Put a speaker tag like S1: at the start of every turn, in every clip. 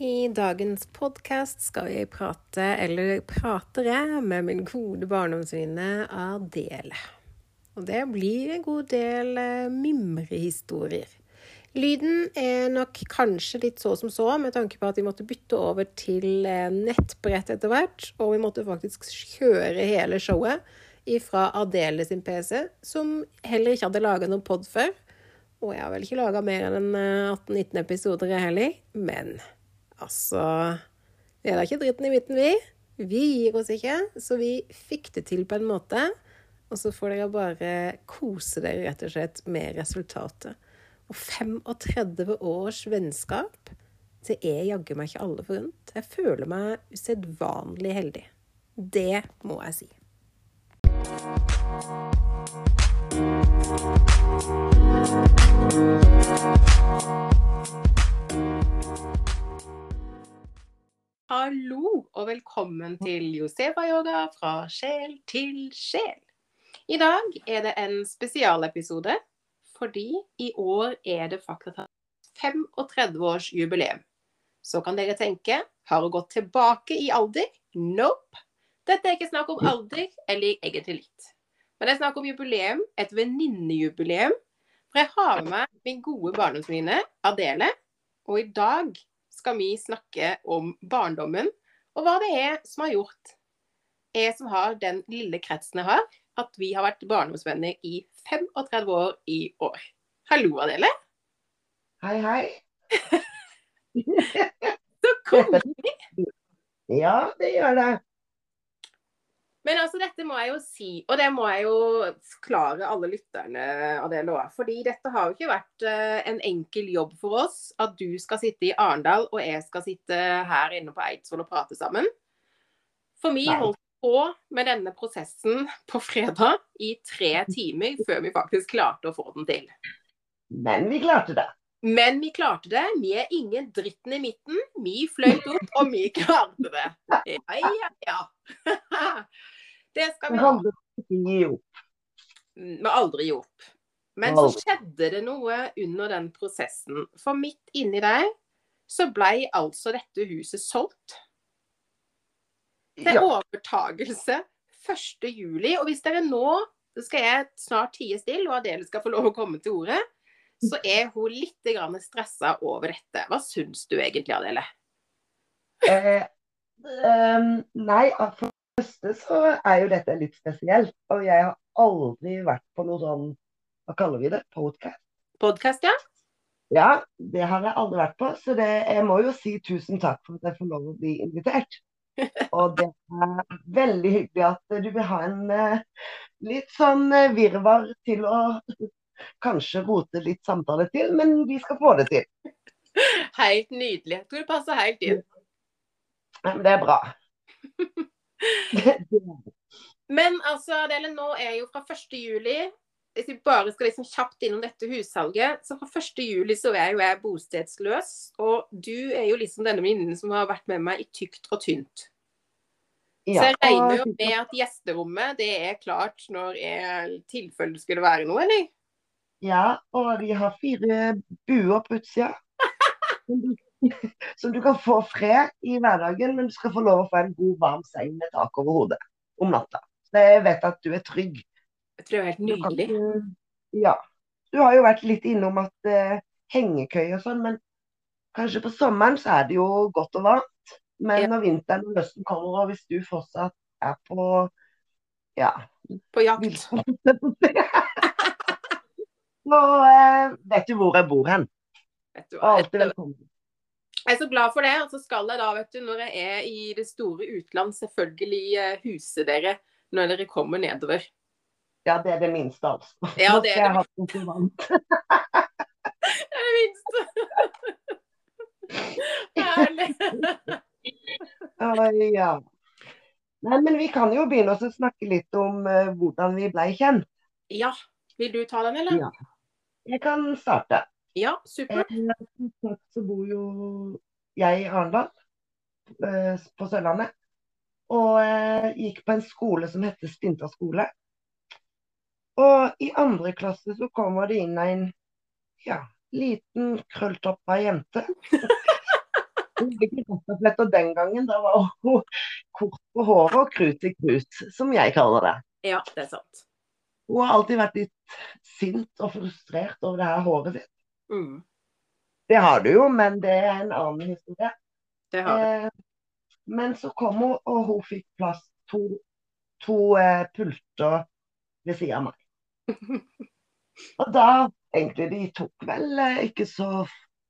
S1: I dagens podkast skal jeg prate, eller prater jeg, med min gode barndomsvenninne Adele. Og det blir en god del eh, mimrehistorier. Lyden er nok kanskje litt så som så, med tanke på at vi måtte bytte over til eh, nettbrett etter hvert. Og vi måtte faktisk kjøre hele showet fra Adele sin PC, som heller ikke hadde laga noen pod før. Og jeg har vel ikke laga mer enn 18-19 eh, episoder heller. Men altså Vi er da ikke dritten i midten, vi. Vi gir oss ikke. Så vi fikk det til på en måte. Og så får dere bare kose dere rett og slett med resultatet. Og 35 års vennskap, det er jaggu meg ikke alle forunt. Jeg føler meg usedvanlig heldig. Det må jeg si. Hallo og velkommen til Josefa-yoga fra sjel til sjel. I dag er det en spesialepisode fordi i år er det faktisk 35 års jubileum. Så kan dere tenke har hun gått tilbake i alder? Nope. Dette er ikke snakk om alder, eller egentlig litt. Men det er snakk om jubileum, et venninnejubileum. For jeg har med meg min gode barndomsvenninne Adele. Og i dag skal vi snakke om barndommen, og hva det er som har gjort jeg som har den lille kretsen jeg har, at vi har vært barndomsvenner i 35 år i år. Hallo, Adele.
S2: Hei, hei.
S1: Så koselig.
S2: Ja, det gjør det.
S1: Men altså, dette må jeg jo si, og det må jeg jo forklare alle lytterne av det lovet. Fordi dette har jo ikke vært uh, en enkel jobb for oss. At du skal sitte i Arendal og jeg skal sitte her inne på Eidsvoll og prate sammen. For vi holdt på med denne prosessen på fredag i tre timer før vi faktisk klarte å få den til.
S2: Men vi klarte det.
S1: Men vi klarte det. Vi er ingen dritten i midten. Vi fløyt opp, og vi klarte det. Ja, ja, ja. Det skal vi ha.
S2: Opp.
S1: Vi aldri gi opp. Men så skjedde det noe under den prosessen. For midt inni der så blei altså dette huset solgt. Til ja. overtagelse 1. juli. Og hvis dere nå så skal jeg snart tie stille, og Adele skal få lov å komme til ordet, så er hun litt stressa over dette. Hva syns du egentlig, Adele?
S2: Eh, um, nei, for det første så er jo dette litt spesielt. Og jeg har aldri vært på noe sånn, hva kaller vi det, podcast.
S1: Podcast, ja?
S2: Ja, det har jeg aldri vært på. Så det, jeg må jo si tusen takk for at jeg får lov å bli invitert. Og det er veldig hyggelig at du vil ha en uh, litt sånn uh, virvar til å kanskje rote litt samtale til, men vi skal få det til.
S1: Helt nydelig. Jeg tror det passer helt inn.
S2: Det er bra.
S1: Men altså, Adele, nå er jo fra 1. juli Hvis vi bare skal liksom kjapt innom dette hussalget, så fra 1. juli så er jo jeg bostedsløs. Og du er jo liksom denne venninnen som har vært med meg i tykt og tynt. Ja, så jeg regner jo med at gjesterommet det er klart når tilfellet skulle være noe, eller?
S2: Ja, og de har fire buer på utsida. Som du kan få fred i hverdagen, men du skal få lov å få en god, varm seng med tak over hodet om natta. Så jeg vet at du er trygg.
S1: Jeg tror det er helt nydelig.
S2: Kan, ja. Du har jo vært litt innom at uh, hengekøye og sånn, men kanskje på sommeren så er det jo godt og varmt. Men ja. når vinteren og høsten kommer, og hvis du fortsatt er på ja
S1: På jakt.
S2: Så eh, vet du hvor jeg bor hen.
S1: Vet du hva, Alltid velkommen. Jeg er så glad for det. Og så skal jeg da, vet du, når jeg er i det store utland, selvfølgelig eh, huse dere når dere kommer nedover.
S2: Ja, det er det minste, altså.
S1: Ja, det er det,
S2: det
S1: er det minste. Herlig.
S2: uh, ja. Nei, men vi kan jo begynne å snakke litt om uh, hvordan vi ble kjent.
S1: Ja. Vil du ta den, eller?
S2: Ja. Jeg kan starte.
S1: Ja, supert.
S2: Eh, så bor jo jeg i Arendal, eh, på Sørlandet. Og eh, gikk på en skole som heter Spinta skole. Og i andre klasse så kommer det inn en ja, liten krølltoppa jente. Rett den gangen. Da var hun kort på håret og krut i krut, som jeg kaller det.
S1: Ja, det er sant.
S2: Hun har alltid vært litt sint og frustrert over det her håret sitt.
S1: Mm.
S2: Det har du jo, men det er en annen historie.
S1: Det har du.
S2: Eh, men så kom hun, og hun fikk plass to, to eh, pulter ved siden av meg. Og da egentlig de tok vel eh, ikke så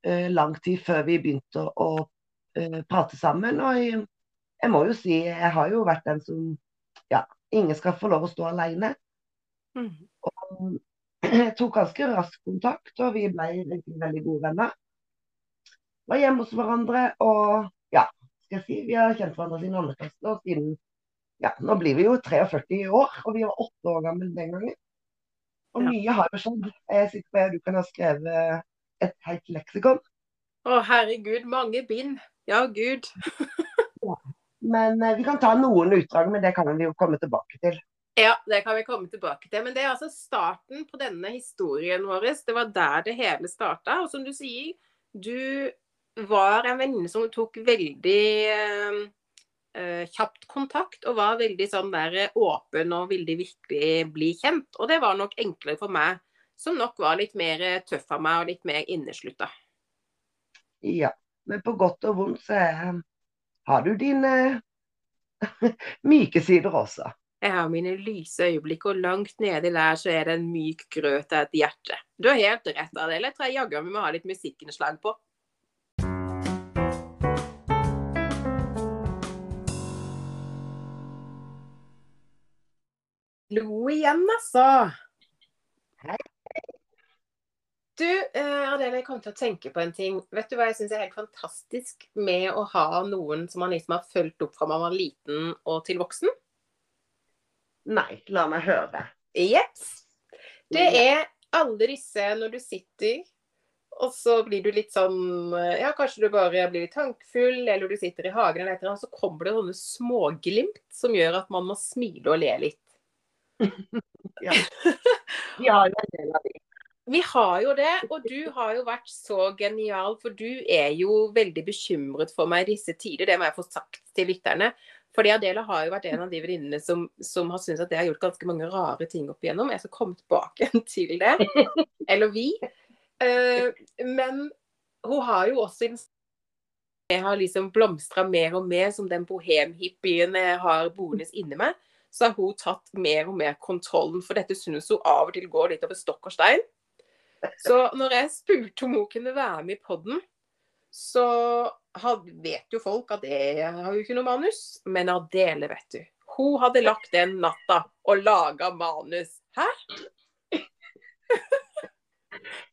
S2: eh, lang tid før vi begynte å eh, prate sammen. Og jeg, jeg, må jo si, jeg har jo vært den som Ja, ingen skal få lov å stå alene.
S1: Mm.
S2: Og jeg tok ganske rask kontakt, og vi ble egentlig veldig gode venner. Var hjemme hos hverandre og ja, skal jeg si, vi har kjent hverandre siden andre klasse. Og siden ja, nå blir vi jo 43 i år, og vi var åtte år gamle den gangen. Og
S1: Ja.
S2: mye har jo skjedd. Jeg er sikker på at du kan ha skrevet et helt leksikon.
S1: Å, herregud, mange bind. Ja, gud.
S2: Men eh, vi kan ta noen utdrag, men det kan vi jo komme tilbake til.
S1: Ja, det kan vi komme tilbake til. Men det er altså starten på denne historien vår. Det var der det hele starta. Og som du sier, du var en venninne som tok veldig eh, eh, kjapt kontakt, og var veldig sånn der åpen og ville virkelig bli kjent. Og det var nok enklere for meg, som nok var litt mer tøff av meg og litt mer inneslutta.
S2: Ja. Men på godt og vondt så har du dine myke sider også.
S1: Jeg har mine lyse øyeblikk, og langt nedi der så er det en myk grøt av et hjerte. Du har helt rett Adele. jeg tror jaggu vi må ha litt musikkinnslag på. Lo igjen, altså.
S2: Hei.
S1: Du, eh, Adele, jeg kom til å tenke på en ting. Vet du hva jeg syns er helt fantastisk med å ha noen som man liksom har fulgt opp fra man var liten og til voksen?
S2: Nei, la meg høre.
S1: Jeps. Det er alle disse når du sitter, og så blir du litt sånn Ja, kanskje du bare blir litt tankfull, eller du sitter i hagen eller et eller annet, så kommer det sånne småglimt som gjør at man må smile og le litt.
S2: Ja. Vi har jo en del av de.
S1: Vi har jo det, og du har jo vært så genial, for du er jo veldig bekymret for meg i disse tider. Det må jeg få sagt til lytterne. Fordi Adela har jo vært en av de venninnene som, som har syntes at jeg har gjort ganske mange rare ting opp igjennom. Jeg skal komme tilbake til det. Eller vi. Uh, men hun har jo også Jeg har liksom blomstra mer og mer som den bohemhippien jeg har boende inni meg. Så har hun tatt mer og mer kontrollen, for dette synes hun av og til går litt over stokk og stein. Så når jeg spurte om hun kunne være med i podden, så vet jo folk at jeg har jo ikke noe manus. Men Adele, vet du. Hun hadde lagt den natta og laga manus. Hæ?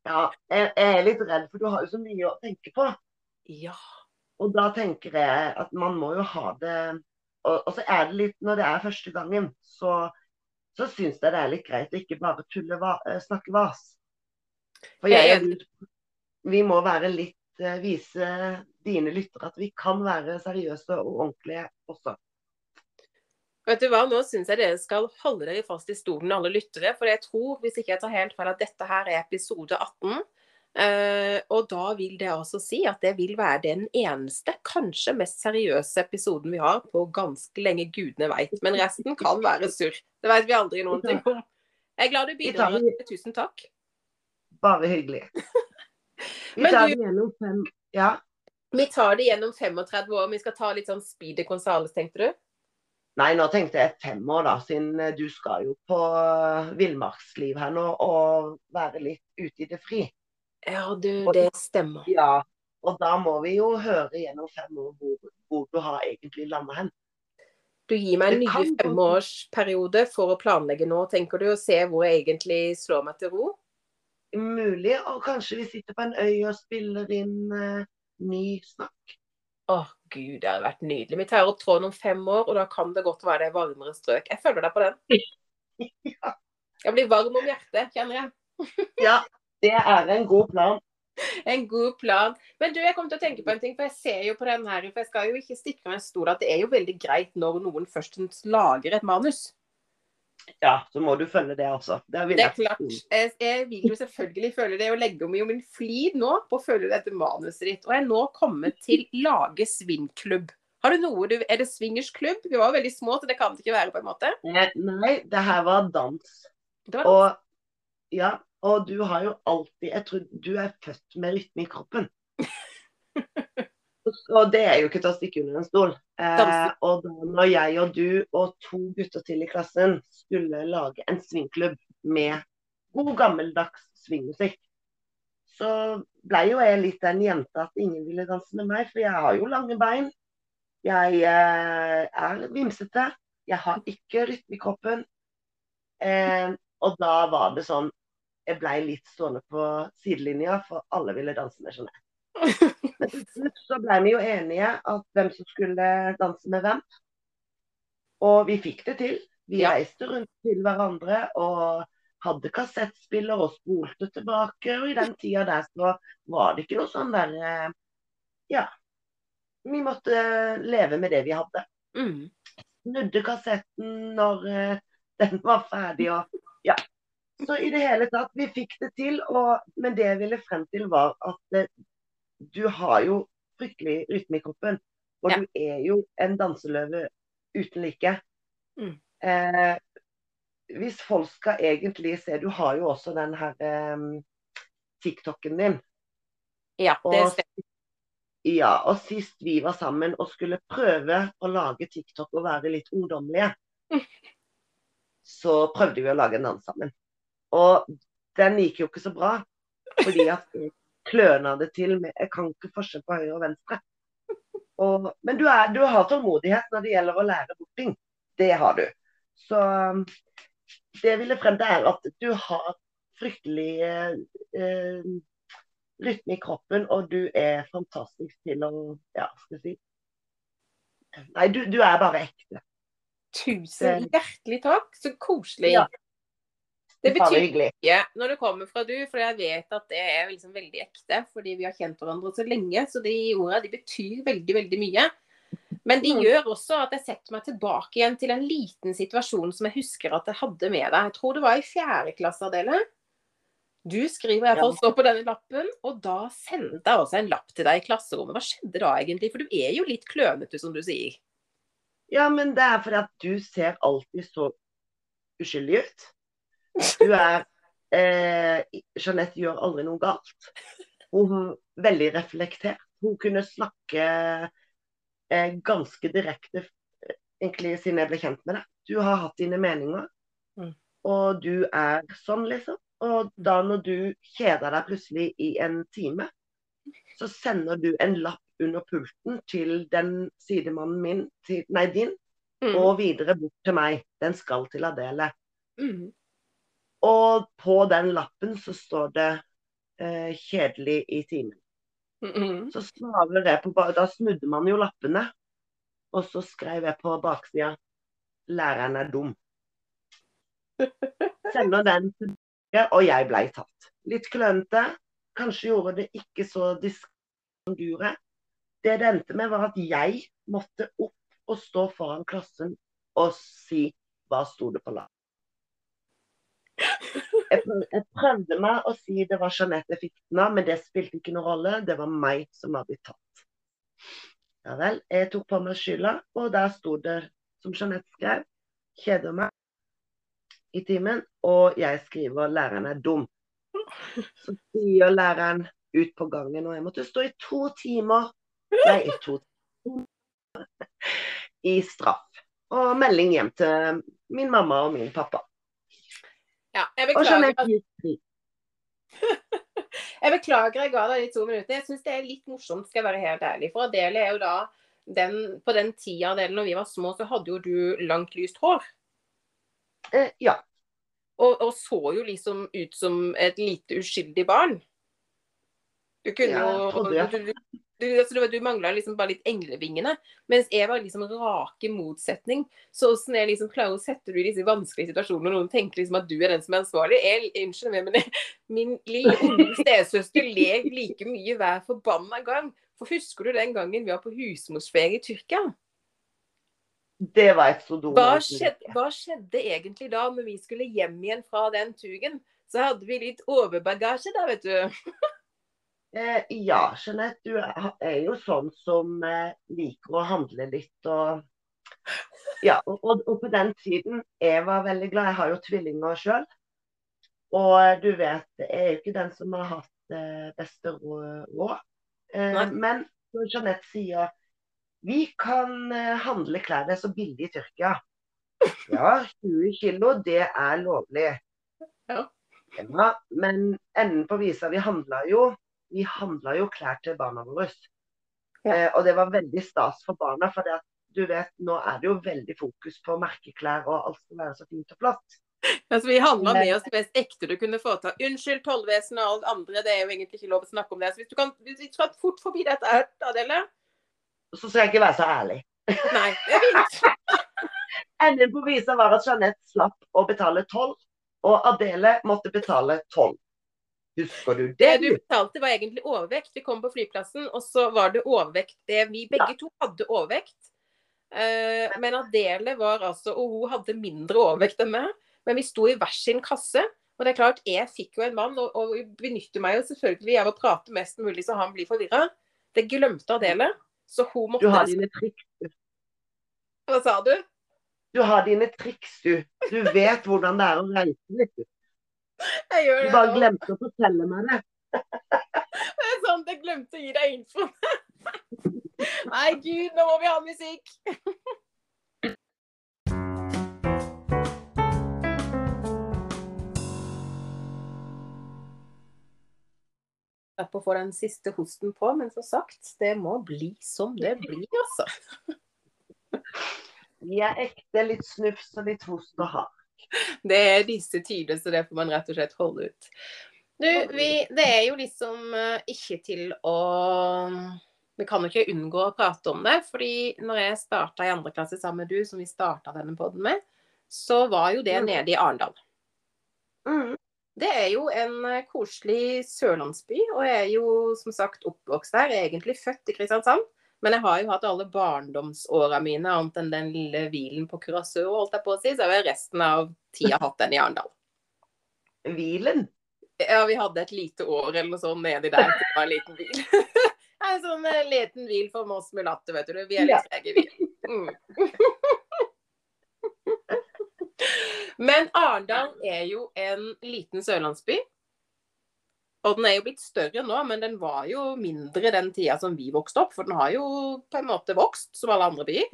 S2: Ja, jeg, er litt redd, for du har jo så mye å tenke på.
S1: Ja.
S2: Og da tenker jeg at man må jo ha det Og, og så er det litt Når det er første gangen, så, så syns jeg det er litt greit å ikke bare tulle va, eh, snakke vas. For jeg vi må være litt Vise dine lyttere at vi kan være seriøse og ordentlige også.
S1: Vet du hva, Nå syns jeg dere skal holde dere fast i stolen, alle lyttere. For jeg tror, hvis ikke jeg tar helt feil, at dette her er episode 18. Uh, og da vil det altså si at det vil være den eneste, kanskje mest seriøse episoden vi har på ganske lenge gudene veit. Men resten kan være surr. Det veit vi aldri noen ting om. Jeg er glad du bidrar. Tusen takk.
S2: Bare hyggelig. Vi
S1: Men
S2: tar
S1: du-
S2: det gjennom fem Ja.
S1: Vi tar det gjennom 35 år. Vi skal ta litt sånn Speedy Gonzales, tenkte du?
S2: Nei, nå tenkte jeg fem år, da, siden eh, du skal jo på eh, villmarksliv her nå og være litt ute i det fri.
S1: Ja, du, det stemmer.
S2: Ja. Og da må vi jo høre gjennom fem år hvor, hvor du har egentlig landa hen.
S1: Du gir meg en ny femårsperiode for å planlegge nå, tenker du, og se hvor jeg egentlig slår meg til ro?
S2: Mulig, og kanskje vi sitter på en øy og spiller inn eh, ny snakk.
S1: Å, gud, det hadde vært nydelig. Vi tar opp tråden om fem år, og da kan det godt være det er varmere strøk. Jeg følger deg på den.
S2: Ja.
S1: Jeg blir varm om hjertet, kjenner jeg.
S2: ja, det er en god plan.
S1: En god plan. Men du, jeg kom til å tenke på en ting, for jeg ser jo på den her, for jeg skal jo ikke stikke under en stol at det er jo veldig greit når noen først lager et manus.
S2: Ja, så må du følge det også. Det,
S1: det er klart. Jeg, vil jo selvfølgelig følge det, og legge om jo min flid nå på å følge dette manuset ditt. Og jeg er nå kommet til Lage swingklubb. Har du noe du Er det swingersklubb? Vi var jo veldig små, så det kan det ikke være, på en måte?
S2: Eh, nei, det her var dans. Det var dans. Og ja, og du har jo alltid Jeg tror du er født med rytme i kroppen. Og det er jo ikke til å stikke under en stol. Eh, og da når jeg og du og to gutter til i klassen skulle lage en swingklubb med god gammeldags swingmusikk, så ble jo jeg litt den jenta at ingen ville danse med meg, for jeg har jo lange bein. Jeg eh, er vimsete. Jeg har ikke rytme i kroppen. Eh, og da var det sånn Jeg blei litt stående på sidelinja, for alle ville danse med Jeanette. Men så ble vi jo enige at hvem som skulle danse med hvem. Og vi fikk det til. Vi ja. reiste rundt til hverandre og hadde kassettspiller og spolte tilbake. Og i den tida der så var det ikke noe sånn der eh, Ja. Vi måtte leve med det vi hadde. Mm. Snudde kassetten når uh, den var ferdig og Ja. Så i det hele tatt, vi fikk det til. Og, men det jeg ville frem til, var at uh, du har jo fryktelig rytme i kroppen. Og ja. du er jo en danseløve uten like. Mm. Eh, hvis folk skal egentlig se Du har jo også den her eh, TikToken din.
S1: Ja, det stemmer.
S2: Ja, og sist vi var sammen og skulle prøve å lage TikTok og være litt ungdommelige, mm. så prøvde vi å lage en dans sammen. Og den gikk jo ikke så bra. Fordi at kløna det til med Jeg kan ikke forskjell på høyre og venstre. Og, men du, er, du, har tålmodighet når det gjelder å lære bort ting. Det har du. Så det jeg ville frem til, er at du har fryktelig eh, rytme i kroppen, og du er fantastisk til å Ja, skal jeg si Nei, du, du er bare ekte.
S1: Tusen hjertelig takk. Så koselig. Ja. Det betyr mye når det kommer fra du, for jeg vet at det er liksom veldig ekte. Fordi vi har kjent hverandre så lenge. Så de ordene de betyr veldig, veldig mye. Men de mm. gjør også at jeg setter meg tilbake igjen til en liten situasjon som jeg husker at jeg hadde med deg. Jeg tror det var i fjerde klasse, Adele. Du skriver iallfall får stå på denne lappen, og da sendte jeg også en lapp til deg i klasserommet. Hva skjedde da egentlig? For du er jo litt klønete, som du sier.
S2: Ja, men det er for at du ser alltid så uskyldig ut. Du er eh, Jeanette gjør aldri noe galt. Hun er veldig reflektert. Hun kunne snakke eh, ganske direkte egentlig siden jeg ble kjent med deg. Du har hatt dine meninger, mm. og du er sånn, liksom. Og da når du kjeder deg plutselig i en time, så sender du en lapp under pulten til den sidemannen min, til, nei din, mm. og videre bort til meg. Den skal til Adele. Mm. Og på den lappen så står det eh, 'kjedelig i timen'. Mm -hmm. Så svarer jeg på Da snudde man jo lappene. Og så skrev jeg på baksida 'læreren er dum'. Sender den tilbake, og jeg blei tatt. Litt klønete. Kanskje gjorde det ikke så diskret som du gjorde. Det det endte med, var at jeg måtte opp og stå foran klassen og si hva sto det på lappen. Jeg, jeg, prøvde meg å si det var Jeanette av, men det spilte ikke noen rolle. Det var meg som var blitt tatt. Ja vel. Jeg tok på meg skylda, og der sto det, som Jeanette skrev, 'Kjeder meg i timen', og jeg skriver 'Læreren er dum'. Så sier læreren ut på gangen, og jeg måtte stå i to timer Nei, i to timer i straff. Og melding hjem til min mamma og min pappa.
S1: Ja, jeg beklager. jeg beklager jeg ga deg de to minuttene. Jeg syns det er litt morsomt, skal jeg være helt ærlig. For Adele er jo da den, På den tida Adele, når vi var små, så hadde jo du langt, lyst hår.
S2: Eh, ja.
S1: Og, og, så jo liksom ut som et lite uskyldig barn. Du kunne ja, jo du, du, altså, du mangla liksom bare litt englevingene. Mens jeg var liksom rake motsetning. Så åssen jeg liksom klarer å sette du i disse vanskelige situasjonene, og noen tenker liksom at du er den som er ansvarlig jeg, Unnskyld meg, men jeg, min lille unge stesøster ler like mye hver forbanna gang. For husker du den gangen vi var på husmorsferie i Tyrkia?
S2: Det var et så.
S1: Hva skjedde, hva skjedde egentlig da når vi skulle hjem igjen fra den turen? Så hadde vi litt overbagasje da, vet du.
S2: Eh, ja, Jeanette, du er jo sånn som eh, liker å handle litt og Ja, og, og, og, på den tiden Jeg var veldig glad. Jeg har jo tvillinger sjøl. Og eh, du vet, jeg er jo ikke den som har hatt eh, beste råd. Eh, men som Jeanette sier, vi kan eh, handle klær. Det er så billig i Tyrkia. Ja, 20 kilo, det er lovlig.
S1: Ja.
S2: ja men enden på visa, vi handla jo vi handla jo klær til barna våre. Ja. Eh, og det var veldig stas for barna. For det at, du vet, nå er det jo veldig fokus på merkeklær, og alt skal være så fint og flott.
S1: Altså, vi handla med oss det mest ekte du kunne få ta. Unnskyld tollvesenet og alt andre, det er jo egentlig ikke lov å snakke om det. Så hvis du kan hvis du skal fort forbi dette, Adele
S2: Så skal jeg ikke være så ærlig.
S1: Nei, det er fint.
S2: Enden på visa var at Jeanette slapp å betale toll, og Adele måtte betale toll. Husker du det?
S1: Det du betalte var egentlig overvekt. Vi kom på flyplassen, og så var det overvekt. Det vi begge ja. to hadde overvekt. Uh, men Adele var altså Og hun hadde mindre overvekt enn meg. Men vi sto i hver sin kasse. Og det er klart, jeg fikk jo en mann, og, og benytter meg jo selvfølgelig av å prate mest mulig så han blir forvirra. Det glemte Adele. Så hun måtte
S2: Du har dine triks, du.
S1: Hva sa du?
S2: Du har dine triks, du. Du vet hvordan det er å reise, litt. du.
S1: Jeg gjør det
S2: du bare glemte å fortelle meg det.
S1: Det er sant, jeg glemte å gi deg info. Nei, gud, nå må vi ha musikk. på å få den siste hosten på, men som sagt, det må bli som det blir, altså.
S2: Vi er ekte, litt snufs og litt host å hark.
S1: Det er disse tider, så det får man rett og slett holde ut. Du, vi, det er jo liksom uh, ikke til å Vi kan jo ikke unngå å prate om det. fordi når jeg starta i andre klasse sammen med du, som vi starta denne poden med, så var jo det mm. nede i Arendal.
S2: Mm.
S1: Det er jo en eh, koselig sørlandsby, og jeg er jo som sagt oppvokst der. Jeg er egentlig født i Kristiansand, men jeg har jo hatt alle barndomsåra mine, annet enn den lille hvilen på Curaçao, holdt jeg på å si, så har jeg resten av tida hatt den i Arendal.
S2: Hvilen?
S1: Ja, vi hadde et lite år eller noe sånt nedi der. Det var en liten hvil. en sånn uh, liten hvil for oss mulatter, vet du. Vi er litt trege i hvil. Mm. Men Arendal er jo en liten sørlandsby. Og den er jo blitt større nå, men den var jo mindre den tida som vi vokste opp. For den har jo på en måte vokst, som alle andre byer.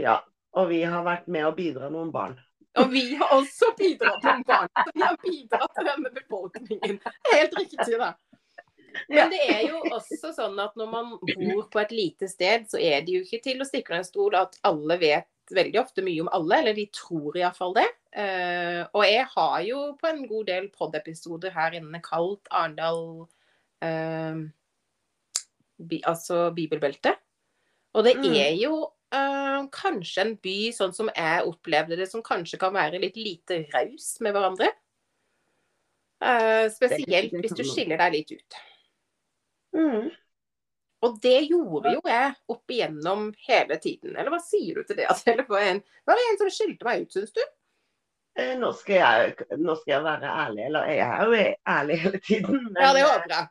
S2: Ja, og vi har vært med å bidra noen barn.
S1: Og vi har også bidratt noen barn. Så vi har bidratt til denne befolkningen. Helt riktig, da. Men det er jo også sånn at når man bor på et lite sted, så er det jo ikke til å stikke under en stol at alle vet veldig ofte mye om alle, eller de tror iallfall det. Uh, og jeg har jo på en god del pod-episoder her inne kalt Arendal uh, bi, altså bibelbeltet. Og det mm. er jo uh, kanskje en by, sånn som jeg opplevde det, som kanskje kan være litt lite raus med hverandre. spesielt hvis du skiller deg litt ut.
S2: Mm.
S1: Og det gjorde jo jeg opp igjennom hele tiden. Eller hva sier du til det? Eller var, en, var det en som skilte meg ut, syns du?
S2: Eh, nå skal, jeg, nå skal, jeg, være ærlig, eller jeg er jo ærlig hele tiden.
S1: Men... Ja, det håper jeg.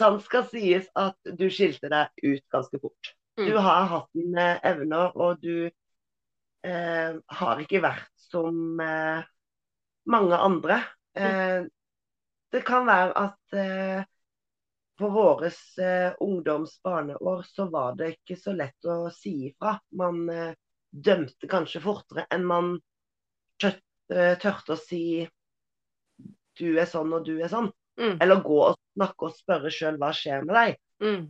S2: Sant skal sies at du skilte deg ut ganske fort. Mm. Du har hatt dine evner, og du eh, har ikke vært som eh, mange andre. Mm. Eh, det kan være at eh, på våre eh, ungdoms-barneår så var det ikke så lett å si ifra. Man eh, dømte kanskje fortere enn man tørte, eh, tørte å si du er sånn og du er sånn.
S1: Mm.
S2: Eller gå og snakke og spørre sjøl hva skjer med deg.
S1: Mm.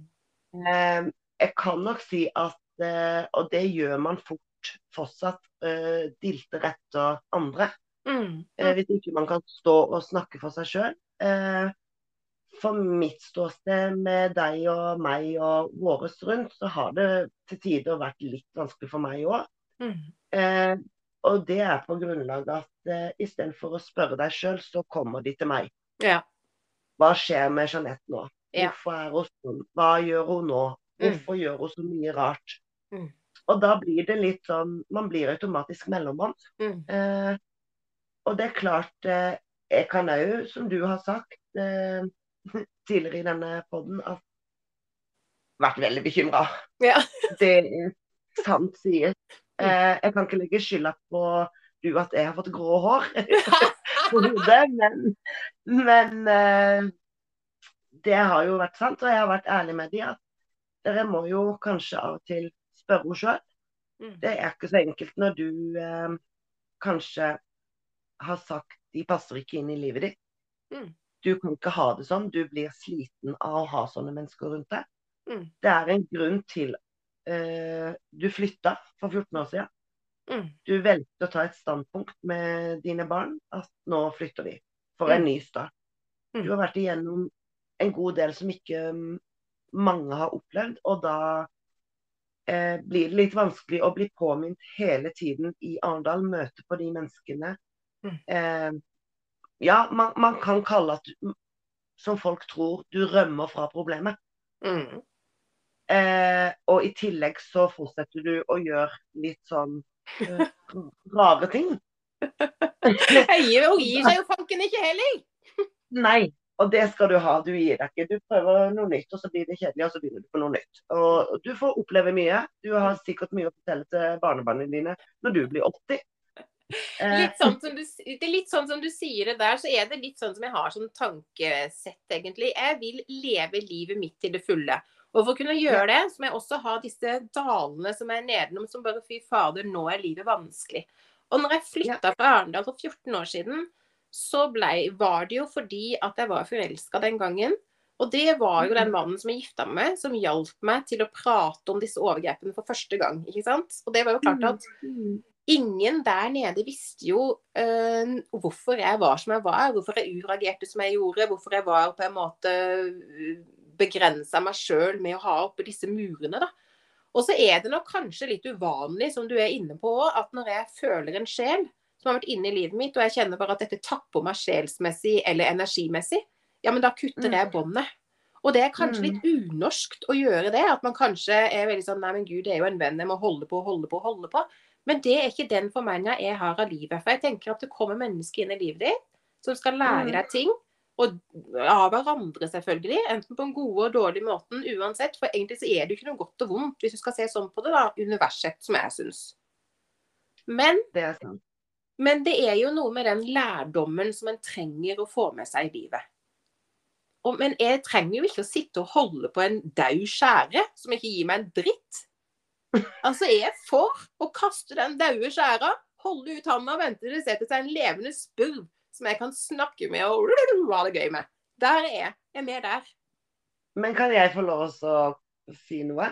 S2: Eh, jeg kan nok si at, eh, og det gjør man fort fortsatt, dilter etter andre.
S1: Mm.
S2: hvis ikke man kan stå og snakke for seg sjøl. Eh, for mitt ståsted med deg og meg og våres rundt, så har det til tider vært litt vanskelig for meg òg.
S1: Mm.
S2: Eh, og det er på grunnlag at eh, istedenfor å spørre deg sjøl, så kommer de til meg.
S1: Ja.
S2: Hva skjer med Jeanette nå?
S1: Ja.
S2: Hvorfor er hun sånn? Hva gjør hun nå?
S1: Mm.
S2: Hvorfor gjør hun så mye rart?
S1: Mm.
S2: Og da blir det litt sånn Man blir automatisk mellommann.
S1: Mm.
S2: Eh, og det er klart eh, Jeg kan òg, som du har sagt eh, tidligere i denne poden, vært veldig bekymra.
S1: Ja.
S2: Det er sant sies. Eh, jeg kan ikke legge skylda på du at jeg har fått grå hår på hodet, men, men eh, det har jo vært sant, og jeg har vært ærlig med de at dere må jo kanskje av og til spørre henne sjøl.
S1: Mm.
S2: Det er ikke så enkelt når du eh, kanskje har sagt de passer ikke inn i livet ditt.
S1: Mm.
S2: Du kan ikke ha det sånn. Du blir sliten av å ha sånne mennesker rundt deg.
S1: Mm.
S2: Det er en grunn til uh, du flytta for 14 år siden.
S1: Mm.
S2: Du valgte å ta et standpunkt med dine barn at nå flytter vi for en
S1: Mm.
S2: ny start.
S1: Mm.
S2: Du har vært igjennom en god del som ikke mm, mange har opplevd, og da eh, blir det litt vanskelig å bli påminnet hele tiden i Arendal, møte på de menneskene.
S1: Mm.
S2: Eh, ja, man, man kan kalle at du, som folk tror, du rømmer fra problemet.
S1: Mm.
S2: Eh, og i tillegg så fortsetter du å gjøre litt sånn eh, rare ting.
S1: Gir, hun gir seg jo fanken ikke heller.
S2: Nei, og det skal du ha. Du gir deg ikke. Du prøver noe nytt, og så blir det kjedelig, og så begynner du på noe nytt. Og du får oppleve mye. Du har sikkert mye å fortelle til barnebarna dine når du blir 80. Eh,
S1: Litt sånn som du, det er litt sånn som du sier det der, så er det litt sånn som jeg har som tankesett, egentlig. Jeg vil leve livet mitt til det fulle. Og for å kunne gjøre det, så må jeg også ha disse dalene som er nedenom, som bare fy fader, nå er livet vanskelig. Og når jeg flytta fra Arendal for 14 år siden, så ble, var det jo fordi at jeg var forelska den gangen. Og det var jo den mannen som jeg gifta meg med, som hjalp meg til å prate om disse overgrepene for første gang. ikke sant? Og det var jo klart at ingen der nede visste jo eh, hvorfor jeg var som jeg var, hvorfor jeg ureagerte som jeg gjorde, hvorfor jeg var på en måte begrensa meg sjøl med å ha oppe disse murene, da. Og så er det nok kanskje litt uvanlig, som du er inne på òg, at når jeg føler en sjel som har vært inne i livet mitt, og jeg kjenner bare at dette tapper meg sjelsmessig eller energimessig, ja, men da kutter jeg båndet. Og det er kanskje litt unorskt å gjøre det. At man kanskje er veldig sånn Nei, men gud, det er jo en venn, jeg må holde på, holde på, holde på. Men det er ikke den formeninga jeg har av livet. For jeg tenker at det kommer mennesker inn i livet ditt som skal lære
S2: Mm.
S1: deg ting. Og av hverandre, selvfølgelig. Enten på en god og dårlig måten, uansett. For egentlig så er det jo ikke noe godt og vondt, hvis du skal se sånn på det, da. Universet, som jeg syns. Men,
S2: Det er sant.
S1: men det er jo noe med den lærdommen som en trenger å få med seg i livet. Og, men jeg trenger jo ikke å sitte og holde på en daud skjære som ikke gir meg en dritt. Altså, er for å kaste den daue skjæra, holde ut handa og vente til det setter seg en levende spurv som jeg kan snakke med og ha det gøy med. Der er jeg. Jeg er med der.
S2: Men kan jeg få lov å si noe?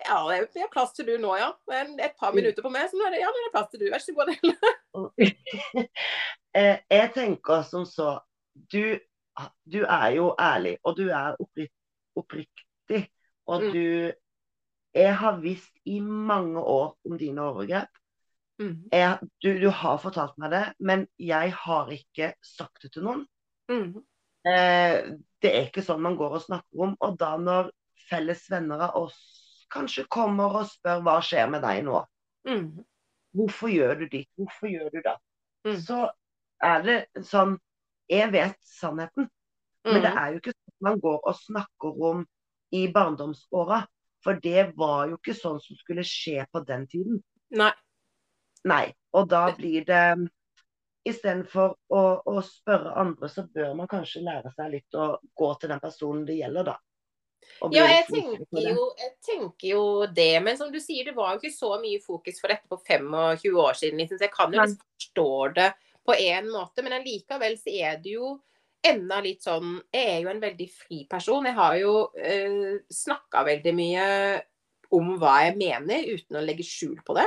S1: Ja, det er- plass til du nå, ja. Men et par minutter på meg, så nå er det, ja, det er plass til du. Vær så god.
S2: Eh, jeg tenker som så du, du er jo ærlig, og du er opprik, oppriktig. Og
S1: Mm.
S2: du Jeg har visst i mange år om dine overgrep.
S1: Mm.
S2: Jeg, du, du har fortalt meg det, men jeg har ikke sagt det til noen.
S1: Mm.
S2: Eh, det er ikke sånn man går og snakker om. Og da når felles venner av oss kanskje kommer og spør hva skjer med deg nå,
S1: Mm.
S2: hvorfor gjør du ditt, hvorfor gjør du det,
S1: Mm.
S2: så er det sånn Jeg vet sannheten, men det
S1: Mm.
S2: er jo ikke sånn man går og snakker om i barndomsåra. For det var jo ikke sånn som skulle skje på den tiden.
S1: Nei.
S2: Nei. Og da blir det Istedenfor å, å spørre andre, så bør man kanskje lære seg litt å gå til den personen det gjelder, da.
S1: Ja, jeg tenker, jo, jeg tenker jo det. Men som du sier, det var jo ikke så mye fokus for dette på 25 år siden. Liksom. Så jeg kan jo liksom forstå det på en måte. Men allikevel så er det jo enda litt sånn Jeg er jo en veldig fri person. Jeg har jo eh, snakka veldig mye om hva jeg mener, uten å legge skjul på det.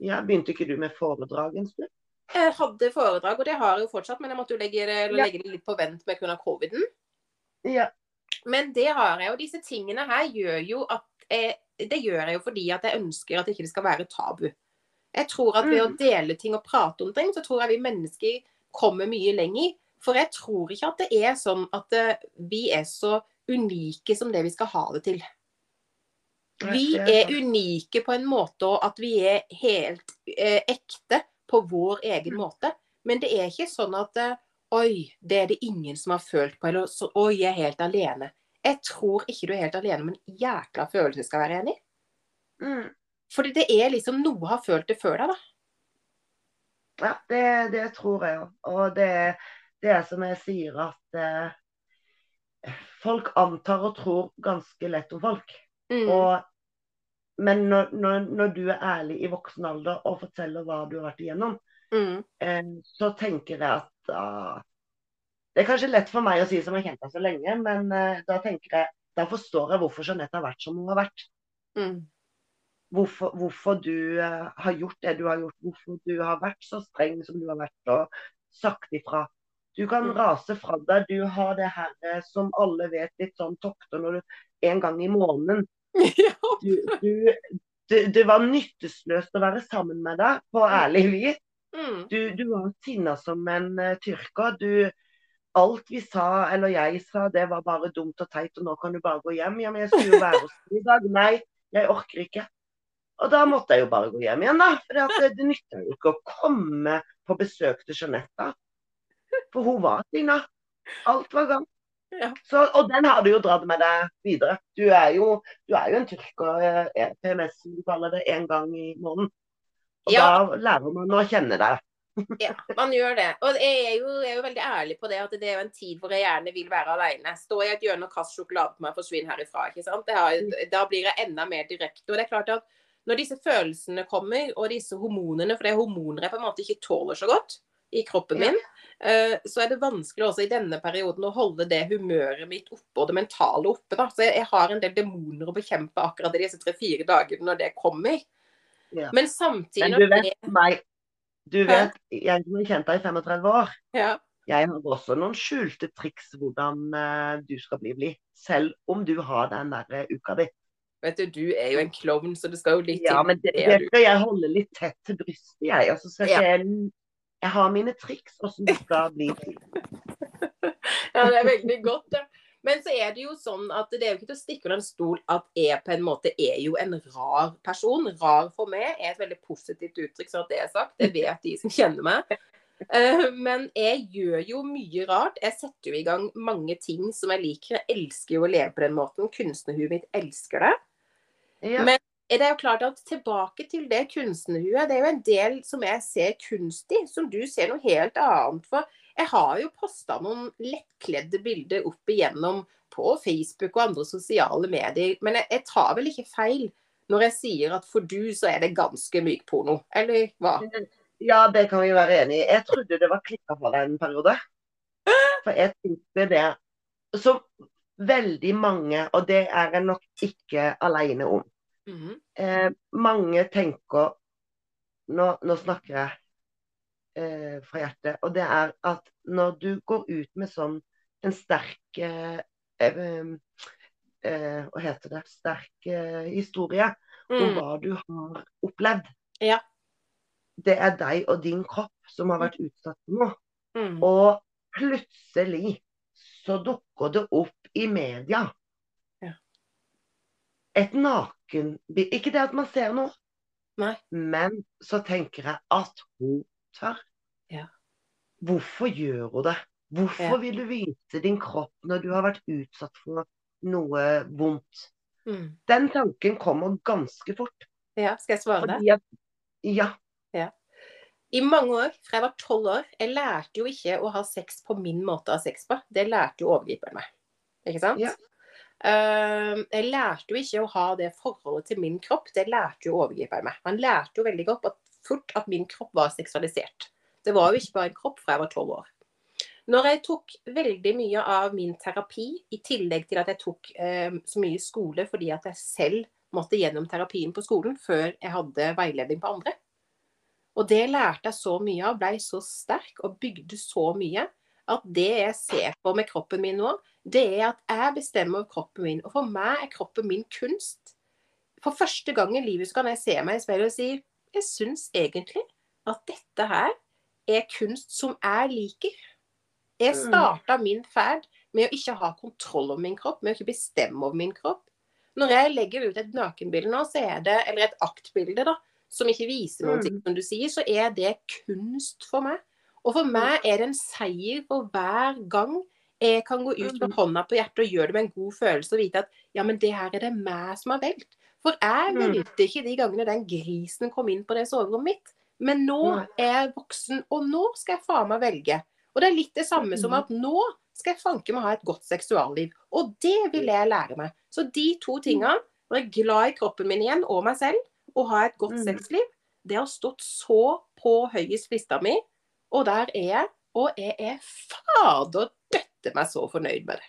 S2: Ja, Begynte ikke du med foredrag en stund?
S1: Jeg hadde foredrag, og det har jeg jo fortsatt, men jeg måtte jo legge det, legge det litt på vent med grunn av coviden.
S2: Ja.
S1: Men det har jeg, og disse tingene her gjør jo at jeg, Det gjør jeg jo fordi at jeg ønsker at ikke det skal være tabu. Jeg tror at ved å
S2: Mm.
S1: dele ting og prate om ting, så tror jeg vi mennesker kommer mye lenger. For jeg tror ikke at det er sånn at eh, vi er så unike som det vi skal ha det til. Vi er unike på en måte og at vi er helt eh, ekte på vår egen måte. Men det er ikke sånn at eh, Oi, det er det ingen som har følt på. Eller så, oi, jeg er helt alene. Jeg tror ikke du er helt alene, men jækla følelse skal være enig.
S2: Mm.
S1: Fordi det er liksom noe har følt det før deg, da.
S2: Ja, det, det tror jeg òg. Og det, det er som jeg sier, at eh, folk antar og tror ganske lett om folk.
S1: Mm.
S2: Og, men når, når, når du er ærlig i voksen alder og forteller hva du har vært igjennom,
S1: Mm.
S2: eh, så tenker jeg at ah, Det er kanskje lett for meg å si som har kjent deg så lenge, men eh, da tenker jeg da forstår jeg hvorfor Jeanette har vært som hun har vært.
S1: Mm.
S2: Hvorfor, hvorfor du eh, har gjort det du har gjort. Hvorfor du har vært så streng som du har vært og sagt ifra. Du kan
S1: Mm.
S2: rase fra deg. Du har det her eh, som alle vet, litt sånn tokter når du en gang i måneden. Du, du, det, det var nyttesløst å være sammen med deg, på ærlig vis.
S1: Mm.
S2: Du, du var sinna som en uh, tyrker. Du, alt vi sa, eller jeg sa, det var bare dumt og teit, og nå kan du bare gå hjem. Ja, men jeg skulle jo være hos deg i dag. Nei, jeg orker ikke. Og da måtte jeg jo bare gå hjem igjen, da. For det, det nytter jo ikke å komme på besøk til Jeanette. For hun var Tina. Alt var galt.
S1: Ja.
S2: Så, og den har du jo dratt med deg videre. Du er jo, du er jo en tyrker, eh, PMS som du kaller det, én gang i måneden. Og
S1: Ja.
S2: da lærer man å kjenne deg.
S1: Ja, man gjør det. Og jeg er, jo, jeg er jo veldig ærlig på det at det er jo en tid hvor jeg gjerne vil være alene. Stå i et hjørne og kaster sjokolade på meg og forsvinne herifra. ikke sant? Det har, da blir jeg enda mer direkte. Og det er klart at når disse følelsene kommer, og disse hormonene, for det er hormoner jeg på en måte ikke tåler så godt i kroppen min, eh, så er det vanskelig også i denne perioden å holde det humøret mitt oppe og det mentale oppe. da. Så jeg, har en del demoner å bekjempe akkurat i disse tre-fire dagene når det kommer.
S2: Ja.
S1: Men samtidig
S2: Men du vet meg, du vet, jeg som har kjent deg i 35 år,
S1: ja,
S2: jeg har også noen skjulte triks hvordan eh, du skal bli blid. Selv om du har den der eh, uka di.
S1: Vet du, du er jo en klovn, så det skal jo litt
S2: Ja, men det,
S1: det
S2: skal jeg holde litt tett til brystet, jeg. Og så skal
S1: Ja.
S2: jeg Jeg har mine triks åssen du skal bli blid.
S1: Ja, det er veldig godt, ja. Men så er det jo sånn at det er jo ikke til å stikke under en stol at jeg på en måte er jo en rar person. Rar for meg er et veldig positivt uttrykk, så at det er sagt. Det vet de som kjenner meg. Eh, Men jeg gjør jo mye rart. Jeg setter jo i gang mange ting som jeg liker. Jeg elsker jo å leve på den måten. Kunstnerhuet mitt elsker det.
S2: Ja.
S1: Men det er jo klart at tilbake til det kunstnerhuet, det er jo en del som jeg ser kunst i, som du ser noe helt annet for. Jeg har jo posta noen lettkledde bilder opp igjennom på Facebook og andre sosiale medier, men jeg, jeg tar vel ikke feil når jeg sier at for du så er det ganske myk porno, eller hva?
S2: ja, det kan vi være enig i. Jeg trodde det var klikka for deg en periode. For jeg tenkte det Så veldig mange, og det er jeg nok ikke alene om
S1: Mhm.
S2: eh, mange tenker nå, nå snakker jeg eh, fra hjertet. Og det er at når du går ut med sånn en sterk eh, eh, eh, Hva heter det? Sterk historie om
S1: Mm.
S2: hva du har opplevd.
S1: Ja.
S2: Det er deg og din kropp som har vært utsatt for noe.
S1: Mm.
S2: Og plutselig så dukker det opp i media
S1: Ja.
S2: et nakenbilde. Ikke det at man ser noe,
S1: Nei.
S2: men så tenker jeg at hun tør.
S1: Ja.
S2: Hvorfor gjør hun det? Hvorfor
S1: Ja.
S2: vil du vise din kropp når du har vært utsatt for noe vondt?
S1: Mm.
S2: Den tanken kommer ganske fort.
S1: Ja, skal jeg svare?
S2: Fordi Ja. ja,
S1: I mange år, fra jeg var tolv år, jeg lærte jo ikke å ha sex på min måte å ha sex på. Det lærte jo overgriperen meg. Ikke sant?
S2: Ja.
S1: Eh, jeg lærte jo ikke å ha det forholdet til min kropp. Det lærte jo overgriperen meg. Han lærte jo veldig godt at, fort at min kropp var seksualisert. Det var jo ikke bare en kropp fra jeg var tolv år. Når jeg tok veldig mye av min terapi, i tillegg til at jeg tok eh, så mye skole fordi at jeg selv måtte gjennom terapien på skolen før jeg hadde veiledning på andre, og det lærte jeg så mye av, blei så sterk og bygde så mye, at det jeg ser på med kroppen min nå, det er at jeg bestemmer over kroppen min. Og for meg er kroppen min kunst. For første gang i livet så kan jeg se meg i speilet og si jeg syns egentlig at dette her er kunst som jeg liker. Jeg
S2: Mm.
S1: starta min ferd med å ikke ha kontroll over min kropp, med å ikke bestemme over min kropp. Når jeg legger ut et nakenbilde nå, så er det, eller et aktbilde, da, som ikke viser noen
S2: Mm.
S1: ting, som du sier, så er det kunst for meg. Og for meg er det en seier for hver gang jeg kan gå ut med
S2: Mm.
S1: hånda på hjertet og gjøre det med en god følelse og vite at ja, men det her er det meg som har valgt. For jeg
S2: Mm.
S1: valgte ikke de gangene den grisen kom inn på det soverommet mitt. Men nå er jeg voksen, og nå skal jeg faen meg velge. Og det er litt det samme som
S2: Mm.
S1: at nå skal jeg fanke meg ha et godt seksualliv. Og det vil jeg lære meg. Så de to tinga, være glad i kroppen min igjen og meg selv, og ha et godt
S2: Mm.
S1: sexliv, det har stått så på høyest lista mi, og der er jeg. Og jeg er fader døtte meg så fornøyd med det.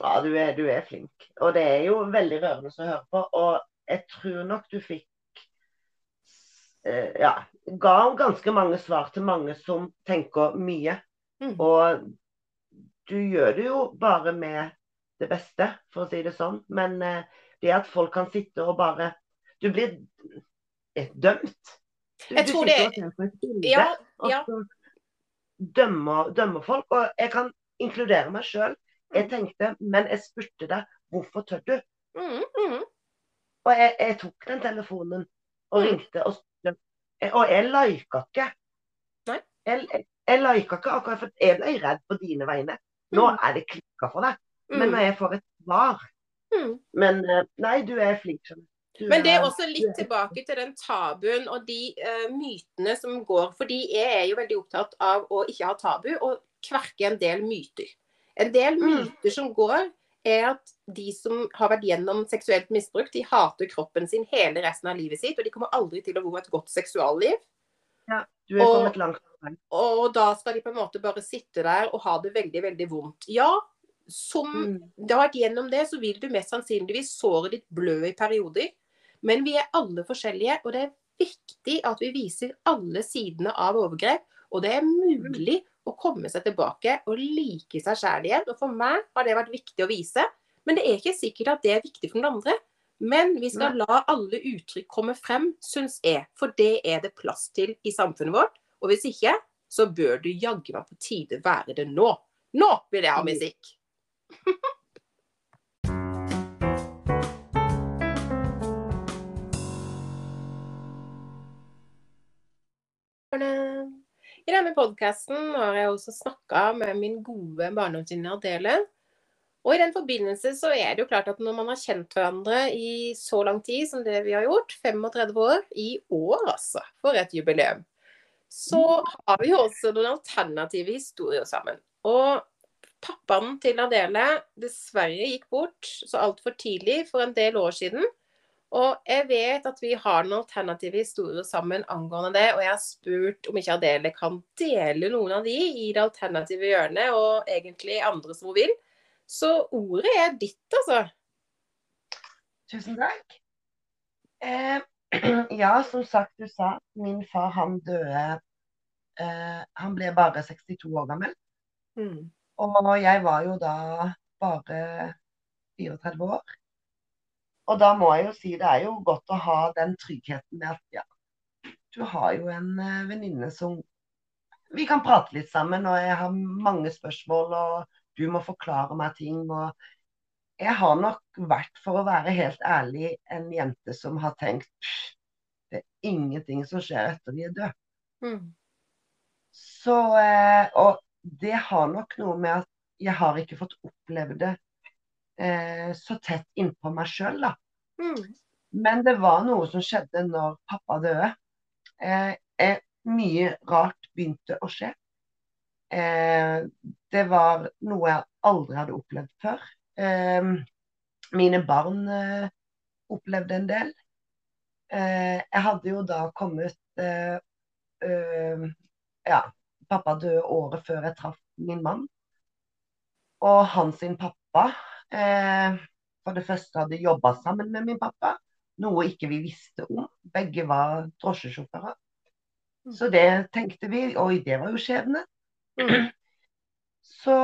S2: Ja, du er, du er flink. Og det er jo veldig rørende å høre på. Og jeg tror nok du fikk eh, Ja, ga ganske mange svar til mange som tenker mye.
S1: Mm.
S2: Og du gjør det jo bare med det beste, for å si det sånn. Men eh, det at folk kan sitte og bare Du blir eh, dømt. Du,
S1: Jeg
S2: du
S1: tror
S2: sitter
S1: det-
S2: og ser på et bilde,
S1: Ja,
S2: og så dømmer, dømmer folk. Og jeg kan inkludere meg sjøl. Jeg tenkte, men jeg spurte deg hvorfor tør du?
S1: Mm, mm.
S2: Og jeg, jeg tok den telefonen og
S1: Mm.
S2: ringte og spurte. Og jeg lika ikke.
S1: Nei.
S2: Jeg, jeg, jeg lika ikke akkurat for jeg ble redd på dine vegne. Nå
S1: Mm.
S2: er det klikka for deg. Men
S1: Mm.
S2: når jeg får et svar
S1: Mm.
S2: Men eh, nei, du er flink, skjønner du.
S1: Men det er- også litt tilbake til den tabuen og de uh, mytene som går. Fordi jeg er jo veldig opptatt av å ikke ha tabu, og kverke en del myter. En del
S2: Mm.
S1: myter som går, er at de som har vært gjennom seksuelt misbruk, de hater kroppen sin hele resten av livet sitt, og de kommer aldri til å få et godt seksualliv.
S2: Du er
S1: og-
S2: kommet langt.
S1: Og da skal de på en måte bare sitte der og ha det veldig, veldig vondt. Ja, som
S2: Mm.
S1: det har vært gjennom det, så vil du mest sannsynligvis såret ditt blø i perioder. Men vi er alle forskjellige, og det er viktig at vi viser alle sidene av overgrep. Og det er mulig å komme seg tilbake og like seg sjæl igjen. Og for meg har det vært viktig å vise. Men det er ikke sikkert at det er viktig for noen andre. Men vi skal la alle uttrykk komme frem, syns jeg. For det er det plass til i samfunnet vårt. Og hvis ikke, så bør du jaggu meg på tide være det nå. Nå vil jeg ha musikk! I denne podkasten har jeg også snakka med min gode barndomsvenninne Adele. Og i den forbindelse så er det jo klart at når man har kjent hverandre i så lang tid som det vi har gjort, 35 år, i år altså, for et jubileum, så har vi jo også noen alternative historier sammen. Og pappaen til Adele dessverre gikk bort så altfor tidlig for en del år siden. Og jeg vet at vi har noen alternative historier sammen angående det, og jeg har spurt om ikke Adele kan dele noen av de i det alternative hjørnet, og egentlig andre som hun vil. Så ordet er ditt, altså.
S2: Tusen takk. Eh, ja, som sagt, du sa min far han døde eh, Han ble bare 62 år gammel.
S1: Mm.
S2: Og jeg var jo da bare 34 år. Og da må jeg jo si det er jo godt å ha den tryggheten med at ja, du har jo en eh, venninne som Vi kan prate litt sammen, og jeg har mange spørsmål, og du må forklare meg ting. og jeg har nok vært, for å være helt ærlig, en jente som har tenkt det er ingenting som skjer etter vi er døde.
S1: Mm.
S2: Så, eh, og det har nok noe med at jeg har ikke fått oppleve det eh, så tett innpå meg sjøl, da.
S1: Mm.
S2: Men det var noe som skjedde når pappa døde. Eh, eh, mye rart begynte å skje. Eh, det var noe jeg aldri hadde opplevd før. Eh, mine barn eh, opplevde en del. Eh, jeg hadde jo da kommet Ja, pappa døde året før jeg traff min mann. Og hans sin pappa eh, for det første hadde jobba sammen med min pappa, noe ikke vi visste om. Begge var drosjesjåfører. Så det tenkte vi, oi, det var jo skjebne.
S1: Mm.
S2: Så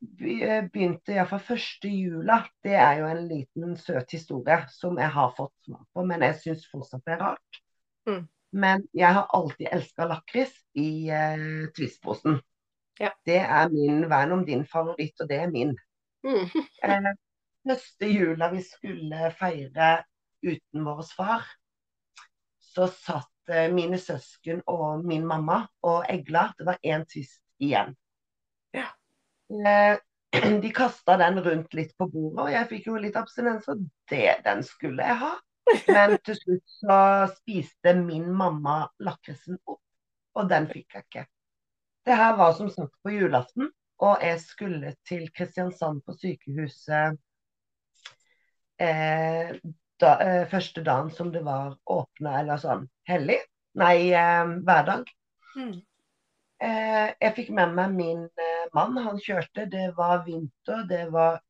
S2: begynte jeg fra første jula. Det er jo en liten søt historie som jeg har fått smak på, men jeg syns fortsatt det er rart.
S1: Mm.
S2: Men jeg har alltid elska lakris i eh, Twist-posen.
S1: Ja.
S2: Det er min vern om din favoritt, og det er min.
S1: Mm.
S2: Eh, neste jula vi skulle feire uten vår far, så satt eh, mine søsken og min mamma og egla. Det var én tyst igjen.
S1: Ja.
S2: Eh, de kasta den rundt litt på bordet, og jeg fikk jo litt abstinens, og det den skulle jeg ha. Men til slutt så spiste min mamma lakrisen opp, og den fikk jeg ikke. Det her var som sagt på julaften, og jeg skulle til Kristiansand på sykehuset eh, da, eh, første dagen som det var åpna, eller sånn hellig. Nei, eh, hverdag.
S1: Mm.
S2: Eh, jeg fikk med meg min eh, mann. Han kjørte. Det var vinter, det var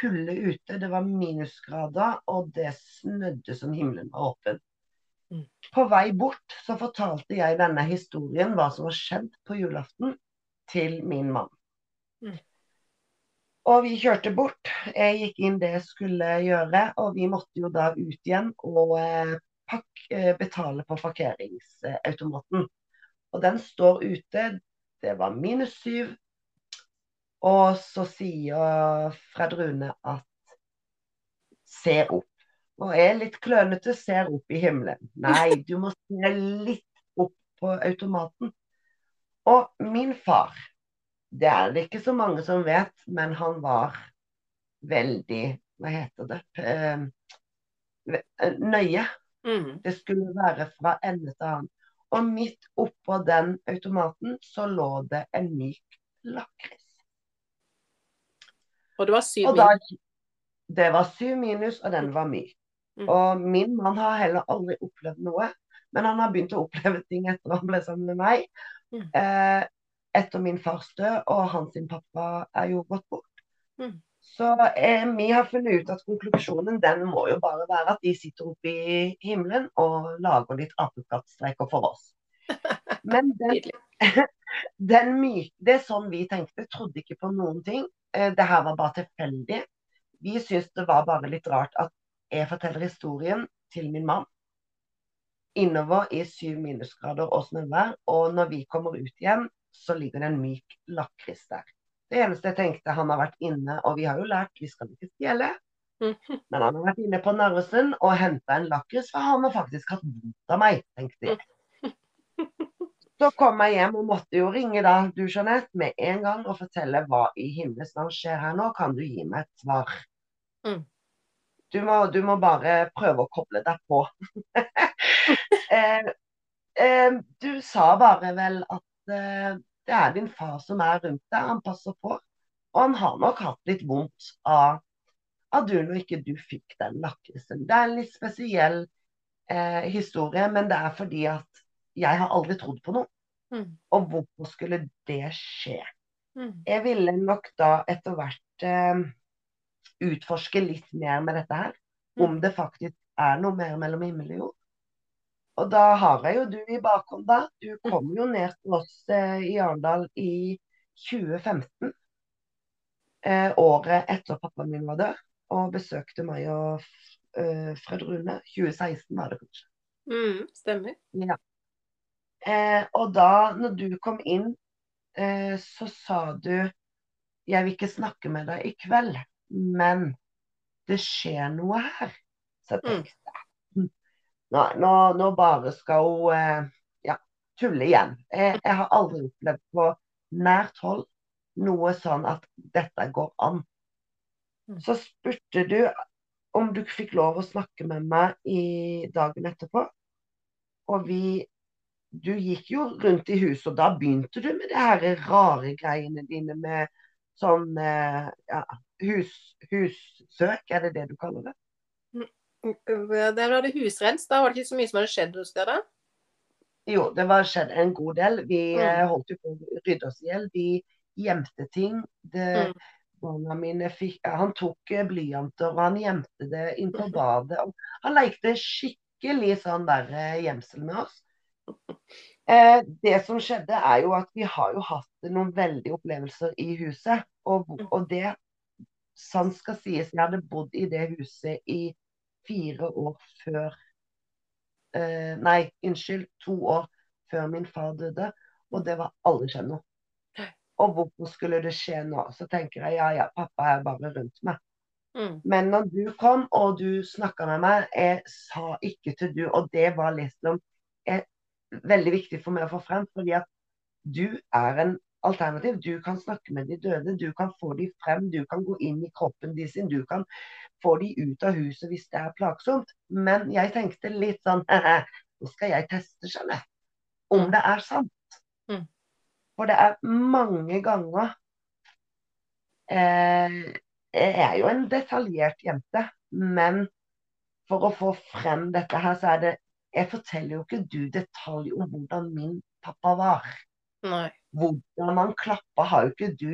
S2: kulde ute, det var minusgrader, og det snødde som himmelen var åpen.
S1: Mm.
S2: På vei bort så fortalte jeg denne historien, hva som var skjedd på julaften, til min mann. Og vi kjørte bort. Jeg gikk inn det jeg skulle gjøre, og vi måtte jo da ut igjen og eh, pakk, eh, betale på parkeringsautomaten. Og den står ute. Det var minus syv. Og så sier Fred Rune at se opp. Og jeg er litt klønete, ser opp i himmelen. Nei, du må se litt opp på automaten. Og min far, det er det ikke så mange som vet, men han var veldig Hva heter det? Eh, nøye.
S1: Mm.
S2: Det skulle være fra ende til annen. Og midt oppå den automaten så lå det en myk lakris.
S1: Og det var syv minus?
S2: det var syv minus, og den var myk.
S1: Mm.
S2: Og min mann har heller aldri opplevd noe, men han har begynt å oppleve ting etter han ble sammen med meg.
S1: Mm.
S2: Eh, etter min fars død, og hans pappa er jo gått bort.
S1: Mm.
S2: Så eh, vi har funnet ut at konklusjonen den må jo bare være at de sitter oppe i himmelen og lager litt apekattstreker for oss. Men den, den myk, det er sånn vi tenkte, trodde ikke på noen ting. Eh, Det her var bare tilfeldig. Vi syntes det var bare litt rart at jeg forteller historien til min mann innover i syv minusgrader og snøvær, og når vi kommer ut igjen, så ligger det en myk lakris der. Det eneste jeg tenkte, han har vært inne, og vi har jo lært, vi skal ikke stjele, men han har vært inne på Narvesen og henta en lakris, for han har faktisk hatt vondt av meg, tenkte jeg. Så kom jeg hjem og måtte jo ringe da, du Jeanette, med en gang og fortelle hva i himmelens navn skjer her nå. Kan du gi meg et svar?
S1: Mm.
S2: Du, må, du må bare prøve å koble deg på. eh, eh, du sa bare vel at eh, det er din far som er rundt deg, han passer på. Og han har nok hatt litt vondt av at du når ikke du fikk den lakrisen. Det er en litt spesiell eh, historie, men det er fordi at jeg har aldri trodd på noe.
S1: Mm.
S2: Og hvorfor skulle det skje?
S1: Mm.
S2: Jeg ville nok da etter hvert eh, utforske litt mer med dette her.
S1: Mm.
S2: Om det faktisk er noe mer mellom himmel og jord. Og da har jeg jo du i bakhånda. da. Du kom jo ned til oss eh, i Arendal i 2015. Eh, året etter pappaen min var død. Og besøkte meg og eh, Fred Rune. 2016 var det kanskje.
S1: Mm. Stemmer.
S2: Ja. Eh, og da, når du kom inn, eh, så sa du Jeg vil ikke snakke med deg i kveld, men det skjer noe her. Så jeg
S1: Mm.
S2: tenkte hm, Nei, nå, nå bare skal hun eh, ja, tulle igjen. Jeg, jeg har aldri opplevd på nært hold noe sånn at dette går an.
S1: Mm.
S2: Så spurte du om du fikk lov å snakke med meg i dagen etterpå. Og vi Du gikk jo rundt i huset, og da begynte du med de her rare greiene dine med sånn eh, ja, hus, hussøk, er det det du kaller det?
S1: Der var det husrens. Da var det ikke så mye som hadde skjedd hos dere.
S2: Jo, det var skjedd en god del. Vi
S1: Mm.
S2: eh, holdt jo på å rydde oss i hjel. Vi gjemte ting. Det,
S1: Mm.
S2: Barna mine fikk Han tok eh, blyanter, og han gjemte det inn på badet. Og han lekte skikkelig sånn der eh, gjemsel med oss. Eh, det som skjedde, er jo at vi har jo hatt noen veldige opplevelser i huset. Og, og det, sant skal sies, jeg hadde bodd i det huset i fire år før eh, Nei, unnskyld, to år før min far døde. Og det var aldri skjedd noe. Og hvorfor skulle det skje nå? Så tenker jeg ja, ja, pappa er bare rundt meg.
S1: Mm.
S2: Men når du kom og du snakka med meg, jeg sa ikke til du, og det var liksom er veldig viktig for meg å få frem, fordi at du er en alternativ. Du kan snakke med de døde, du kan få de frem, du kan gå inn i kroppen de sin, du kan få de ut av huset hvis det er plagsomt. Men jeg tenkte litt sånn Nå skal jeg teste, skjønner jeg, om det er sant.
S1: Mm.
S2: For det er mange ganger eh, Jeg er jo en detaljert jente, men for å få frem dette her, så er det Jeg forteller jo ikke du detalj om hvordan min pappa var.
S1: Nei.
S2: Hvordan han klappa, har jo ikke du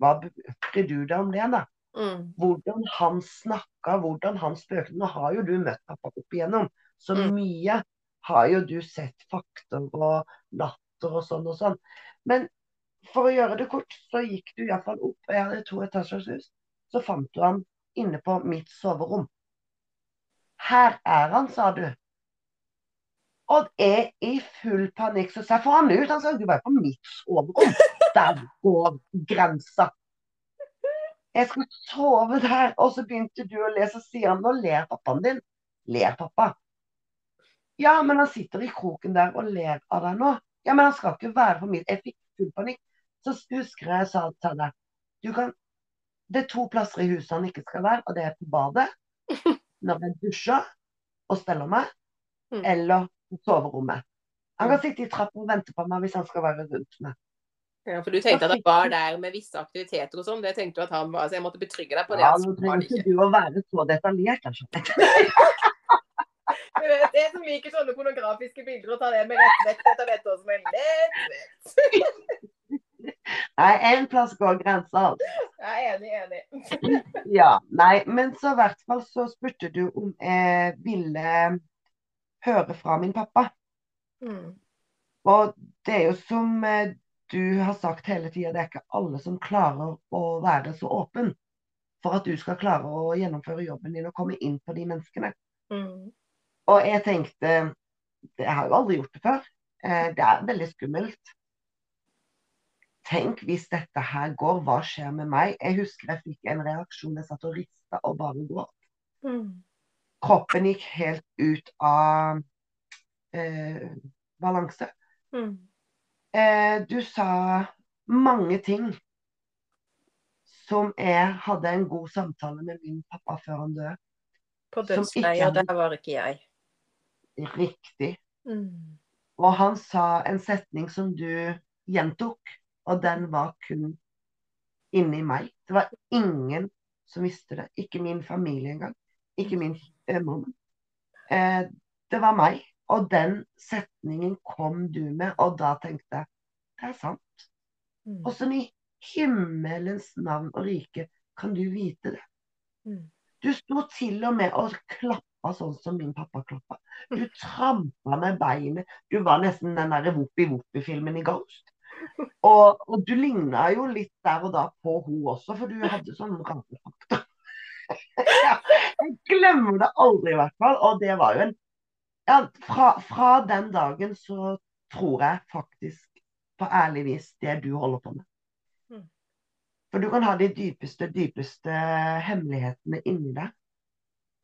S2: Hva bryr du deg om det, da?
S1: Mm.
S2: Hvordan han snakka, hvordan han spøkte. Nå har jo du møtt pappa opp igjennom, så
S1: Mm.
S2: mye har jo du sett fakter og latter og sånn og sånn. Men for å gjøre det kort, så gikk du iallfall opp, og jeg hadde to etasjers hus. Så fant du han inne på mitt soverom. Her er han, sa du. Og jeg i full panikk så ser han ut, han skal jo være på mitt soverom. Der går grensa. Jeg skulle sove der. Og så begynte du å le, så sier han, nå ler pappaen din. Ler pappa? Ja, men han sitter i kroken der og ler av deg nå. Ja, men han skal ikke være på mitt. Jeg fikk full panikk. Så husker jeg jeg sa til deg, du kan, det er to plasser i huset han ikke skal være, og det er på badet, når jeg dusjer og steller meg,
S1: Mm.
S2: eller soverommet. Han kan sitte i trappa og vente på meg hvis han skal være rundt meg.
S1: Ja, for du tenkte at han var der med visse aktiviteter og sånn. Det tenkte du at han var, så jeg måtte betrygge deg på det.
S2: Ja,
S1: altså,
S2: nå trenger
S1: ikke.
S2: du å være så detaljert. kanskje. Det.
S1: Du vet, Jeg som liker sånne pornografiske bilder og tar det med rett vett etter dette også med lett.
S2: Nei, en plass går grensa. altså.
S1: Jeg er enig, enig.
S2: Ja, nei, men så i hvert fall så spurte du om jeg ville høre fra min pappa.
S1: Mm.
S2: Og det er jo som eh, du har sagt hele tida, det er ikke alle som klarer å være så åpen for at du skal klare å gjennomføre jobben din og komme inn på de menneskene.
S1: Mm.
S2: Og jeg tenkte Jeg har jo aldri gjort det før. Eh, Det er veldig skummelt. Tenk hvis dette her går, hva skjer med meg? Jeg husker jeg fikk en reaksjon. Jeg satt og rista og bare gråt.
S1: Mm.
S2: Kroppen gikk helt ut av eh, balanse.
S1: Mm.
S2: Eh, du sa mange ting som jeg hadde en god samtale med min pappa før han døde.
S1: På dødsleiet,
S2: ikke-
S1: der var ikke jeg.
S2: Riktig.
S1: Mm.
S2: Og han sa en setning som du gjentok, og den var kun inni meg. Det var ingen som visste det. Ikke min familie engang. Ikke min eh. Eh, det var meg. Og den setningen kom du med, og da tenkte jeg det er sant.
S1: Mm.
S2: Åssen i himmelens navn og rike kan du vite det?
S1: Mm.
S2: Du sto til og med og klappa sånn som min pappa klappa. Du trampa med beinet. Du var nesten den derre Woppi-Woppi-filmen i Ghost. Og, og du ligna jo litt der og da på hun også, for du hadde sånn rare fakta. ja, jeg glemmer det aldri, i hvert fall. Og det var jo en Ja, fra, fra den dagen så tror jeg faktisk på ærlig vis det du holder på med.
S1: Mm.
S2: For du kan ha de dypeste, dypeste hemmelighetene inni deg.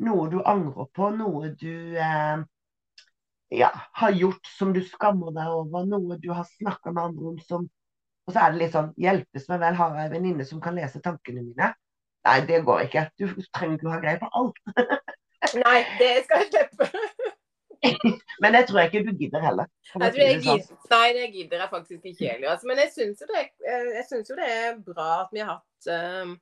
S2: Noe du angrer på, noe du eh, ja, har gjort som du skammer deg over, noe du har snakka med andre om som Og så er det litt sånn Hjelpes meg vel, har jeg en venninne som kan lese tankene mine? Nei, det går ikke. Du trenger ikke å ha greie på alt.
S1: Nei, det skal jeg slippe.
S2: Men det tror jeg ikke du gidder heller.
S1: Jeg jeg
S2: sånn.
S1: gidder, nei, det gidder jeg faktisk ikke heller. Altså. Men jeg syns jo, det- eh, jo det er bra at vi har hatt um,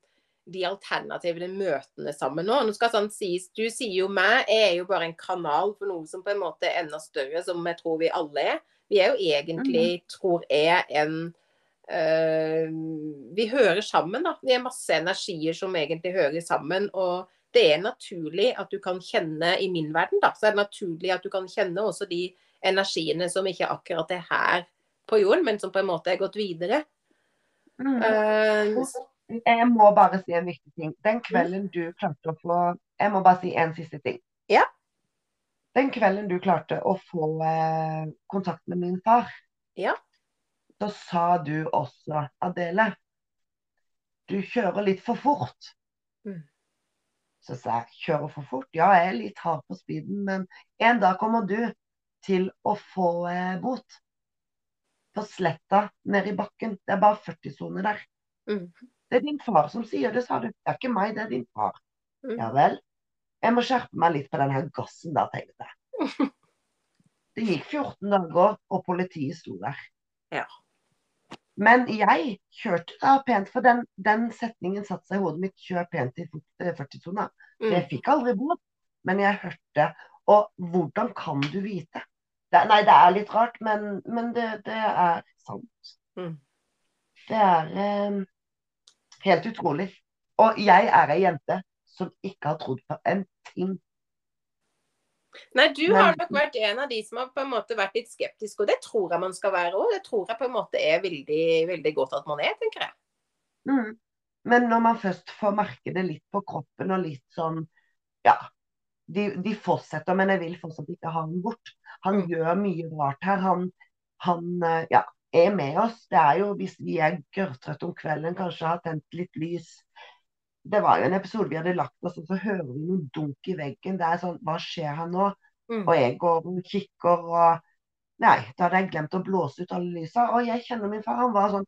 S1: de alternative møtene sammen nå. Nå skal sånn sies, Du sier jo meg, jeg er jo bare en kanal for noe som på en måte er enda større, som jeg tror vi alle er. Vi er jo egentlig, tror jeg, en Vi hører sammen, da. Vi er masse energier som egentlig hører sammen. og det er naturlig at du kan kjenne i min verden, da, så er det naturlig at du kan kjenne også de energiene som ikke akkurat er her på jorden, men som på en måte er gått videre.
S2: Mm.
S1: Eh,
S2: Jeg må bare si en viktig ting. Den kvelden du klarte å få Jeg må bare si en siste ting.
S1: Ja.
S2: Den kvelden du klarte å få eh, kontakt med min far,
S1: Ja.
S2: Så sa du også, Adele, du kjører litt for fort.
S1: Mm.
S2: Så sa jeg, kjører for fort? Ja, jeg er litt hard på speeden, men en dag kommer du til å få eh, bot. På sletta nede i bakken. Det er bare 40-sone der.
S1: Mm.
S2: Det er din far som sier det, sa du. Det er ikke meg, det er din far.
S1: Mm.
S2: Ja vel. Jeg må skjerpe meg litt på den her gassen da, tenkte jeg. Det gikk 14 dager, og politiet sto der.
S1: Ja.
S2: Men jeg kjørte da pent, for den, den setningen satte seg i hodet mitt. Kjør pent i eh, 40-sona.
S1: Mm.
S2: Jeg fikk aldri bot, men jeg hørte. Og hvordan kan du vite? Det, nei, det er litt rart, men, men det, det er sant.
S1: Mm.
S2: Det er eh, helt utrolig. Og jeg er ei jente som ikke har trodd på en ting.
S1: Nei, du har nok vært en av de som har på en måte vært litt skeptisk, og det tror jeg man skal være òg. Det tror jeg på en måte er veldig, veldig godt at man er, tenker jeg.
S2: Mm. Men når man først får merke det litt på kroppen og litt sånn Ja, de, de fortsetter, men jeg vil fortsatt ikke ha ham bort. Han
S1: Mm.
S2: gjør mye rart her. Han, han eh, ja, er med oss. Det er jo hvis vi er gørrtrøtte om kvelden, kanskje har tent litt lys. Det var jo en episode vi hadde lagt oss, og så hører vi noe dunk i veggen. Det er sånn Hva skjer her nå?
S1: Mm.
S2: Og jeg går og kikker og Nei, da hadde jeg glemt å blåse ut alle lysa. Og jeg kjenner min far. Han var sånn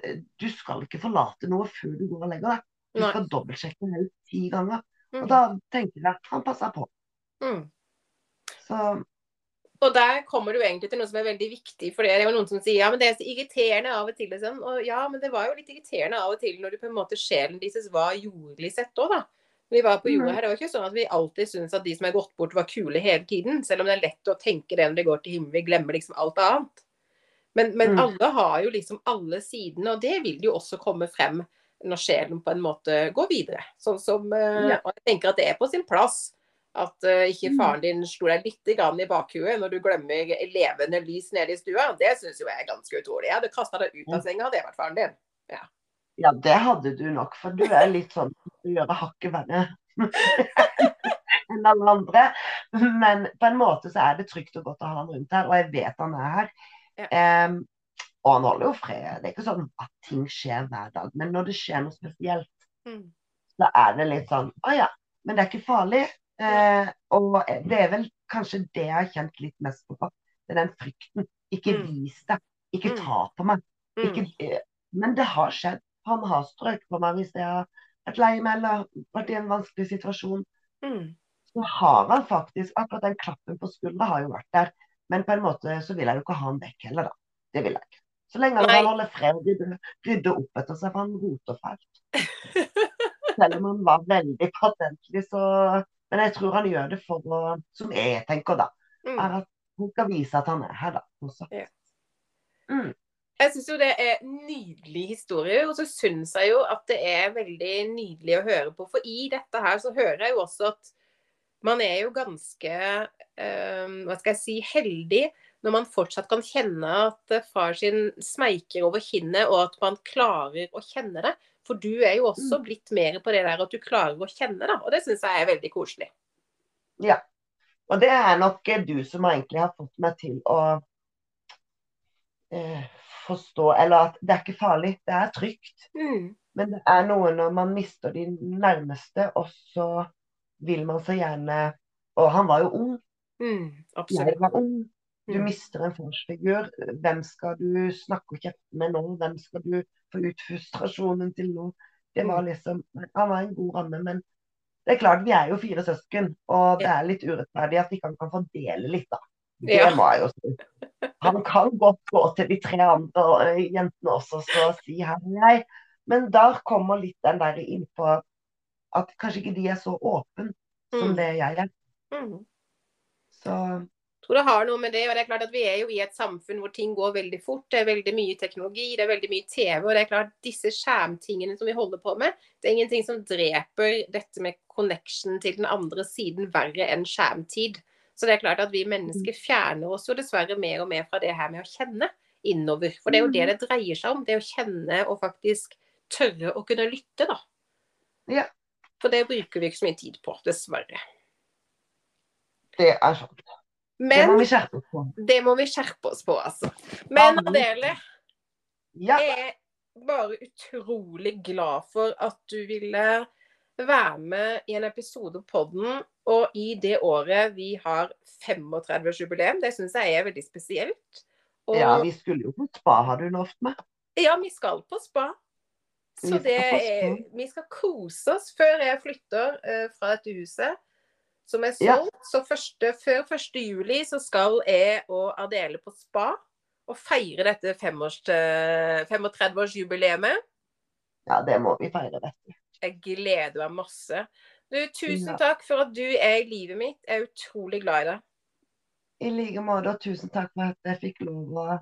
S2: «Eh, Du skal ikke forlate noe før du går og legger deg. Du
S1: Nei.
S2: skal dobbeltsjekke helt ti ganger.
S1: Mm.
S2: Og da tenker jeg at han passer på.
S1: Mm.
S2: Så
S1: Og der kommer du egentlig til noe som er veldig viktig. For det er jo noen som sier ja, men det er så irriterende av og til. Sånn. Og ja, men det var jo litt irriterende av og til når du på en måte sjelen deres var jordlig sett òg, da. Vi var på jorda
S2: Mhm.
S1: her, Det var ikke sånn at vi alltid syntes at de som er gått bort, var kule hele tiden. Selv om det er lett å tenke det når det går til himmelen. Vi glemmer liksom alt annet. Men, men
S2: Mm.
S1: alle har jo liksom alle sidene, og det vil jo også komme frem når sjelen på en måte går videre. Sånn som eh,
S2: Ja.
S1: Og jeg tenker at det er på sin plass at eh, ikke
S2: Mm.
S1: faren din slo deg litt i bakhuet når du glemmer levende lys nede i stua. Det syns jo jeg er ganske utrolig. Jeg hadde kasta deg ut av senga, hadde jeg vært faren din.
S2: ja, det hadde du nok. For du er litt sånn Du gjør det hakket verre enn alle andre. Men på en måte så er det trygt og godt å ha han rundt her, og jeg vet han er her.
S1: Ja.
S2: Um, og han holder jo fred. Det er ikke sånn at ting skjer hver dag. Men når det skjer noe spesielt,
S1: Mm.
S2: da er det litt sånn Å ja, men det er ikke farlig. Eh, og det er vel kanskje det jeg har kjent litt mest på. Det er den frykten. Ikke
S1: Mm.
S2: vis det. Ikke
S1: Mm.
S2: ta på meg. Ikke,
S1: Mm.
S2: eh, men det har skjedd. Han har strøket på meg hvis jeg har vært lei meg eller vært i en vanskelig situasjon.
S1: Mm.
S2: Så har han faktisk Akkurat den klappen på skuldra har jo vært der. Men på en måte så vil jeg jo ikke ha han vekk heller, da. Det vil jeg ikke. Så lenge han
S1: holder
S2: kan holde fred og rydde opp etter seg, for han roter fælt. Selv om han var veldig patentlig, så Men jeg tror han gjør det for å Som jeg tenker, da.
S1: Mm.
S2: Er at han skal vise at han er her, da. Også.
S1: Ja.
S2: Mm.
S1: Jeg syns jo det er nydelig historie, og så syns jeg jo at det er veldig nydelig å høre på. For i dette her så hører jeg jo også at man er jo ganske um, hva skal jeg si, heldig når man fortsatt kan kjenne at far sin smeiker over kinnet, og at man klarer å kjenne det. For du er jo også blitt mer på det der at du klarer å kjenne da. og det syns jeg er veldig koselig.
S2: Ja. Og det er nok eh, du som egentlig har fått meg til å eh, forstå Eller at det er ikke farlig, det er trygt.
S1: Mm.
S2: Men det er noe når man mister de nærmeste, og så vil man så gjerne Og han var jo ung,
S1: Mm.
S2: jeg
S1: Absolutt.
S2: var ung. Du
S1: Mm.
S2: mister en farsfigur. Hvem skal du snakke og kjefte med nå? Hvem skal du få ut frustrasjonen til nå? Det var liksom Han var en god ramme, men det er klart, vi er jo fire søsken, og det er litt urettferdig at ikke han kan fordele litt, da. Det
S1: Ja.
S2: må jeg jo si. Han kan godt gå til de tre andre jentene også og si her nei. Men der kommer litt den der innpå at kanskje ikke de er så åpne som
S1: Mm.
S2: det jeg er.
S1: Mm.
S2: Så
S1: tror det har noe med det, og det er klart at Vi er jo i et samfunn hvor ting går veldig fort. Det er veldig mye teknologi, det er veldig mye TV. og det er klart Disse skjermtingene som vi holder på med, det er ingenting som dreper dette med connection til den andre siden verre enn skjermtid. Så det er klart at vi mennesker fjerner oss jo dessverre mer og mer fra det her med å kjenne innover. For det er jo det det dreier seg om. Det å kjenne og faktisk tørre å kunne lytte, da.
S2: Ja.
S1: For det bruker vi ikke så mye tid på, dessverre.
S2: det er sånn. det må vi skjerpe oss på.
S1: det må vi skjerpe oss på, altså. Men Adele,
S2: Ja,
S1: jeg er bare utrolig glad for at du ville være med i en episode på podden, og i det året vi har 35-årsjubileum. Det syns jeg er veldig spesielt. Og
S2: ja, vi skulle jo på spa, har du lovt meg.
S1: Ja, vi skal på spa. Så det er, vi skal kose oss før jeg flytter uh, fra dette huset som er
S2: Ja.
S1: solgt. Så første, før 1. juli så skal jeg og Adele på spa og feire dette eh, 35-årsjubileet.
S2: Ja, det må vi feire, vet du.
S1: Jeg gleder meg masse. Du, tusen
S2: Ja.
S1: takk for at du er i livet mitt. Jeg er utrolig glad i deg.
S2: I like måte, og tusen takk for at jeg fikk lov å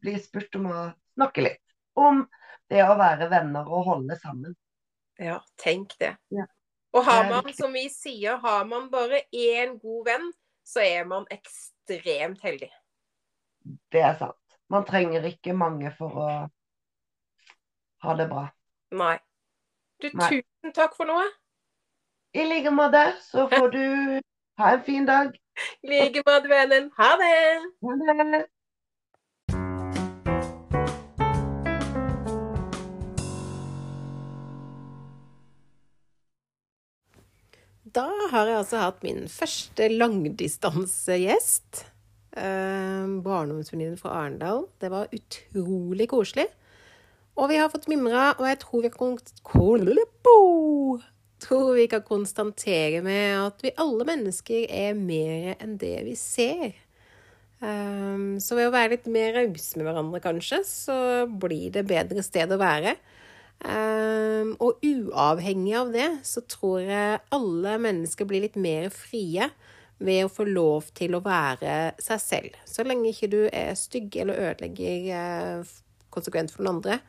S2: bli spurt om å snakke litt om det å være venner og holde sammen.
S1: Ja, tenk det.
S2: Ja.
S1: Og har
S2: er
S1: man, som vi sier, har man bare én god venn, så er man ekstremt heldig.
S2: Det er sant. Man trenger ikke mange for å ha det bra.
S1: Nei. Du,
S2: Nei.
S1: tusen takk for noe.
S2: I like måte så får du ha en fin dag.
S1: I like måte, vennen. Ha det!
S2: Ha det.
S1: Da har jeg altså hatt min første langdistansegjest. Eh, Barndomsvenninnen fra Arendal. Det var utrolig koselig. Og vi har fått mimra, og jeg tror vi kan tror vi kan konstatere med at vi alle mennesker er mer enn det vi ser. Um, så ved å være litt mer rause med hverandre, kanskje, så blir det bedre sted å være. Um, og uavhengig av det, så tror jeg alle mennesker blir litt mer frie ved å få lov til å være seg selv. Så lenge ikke du er stygg eller ødelegger eh, konsekvent for den andre,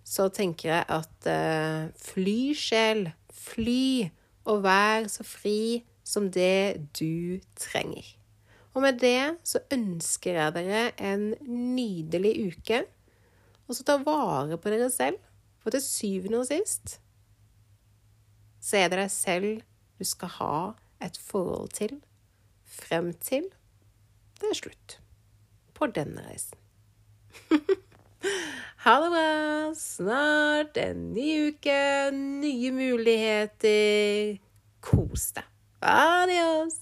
S1: så tenker jeg at eh, fly sjel, fly, og vær så fri som det du trenger. Og med det så ønsker jeg dere en nydelig uke. Og så ta vare på dere selv. Og til syvende og sist så er det deg selv du skal ha et forhold til frem til det er slutt på denne reisen. ha det bra! Snart en ny uke, nye muligheter. Kos deg. Adios!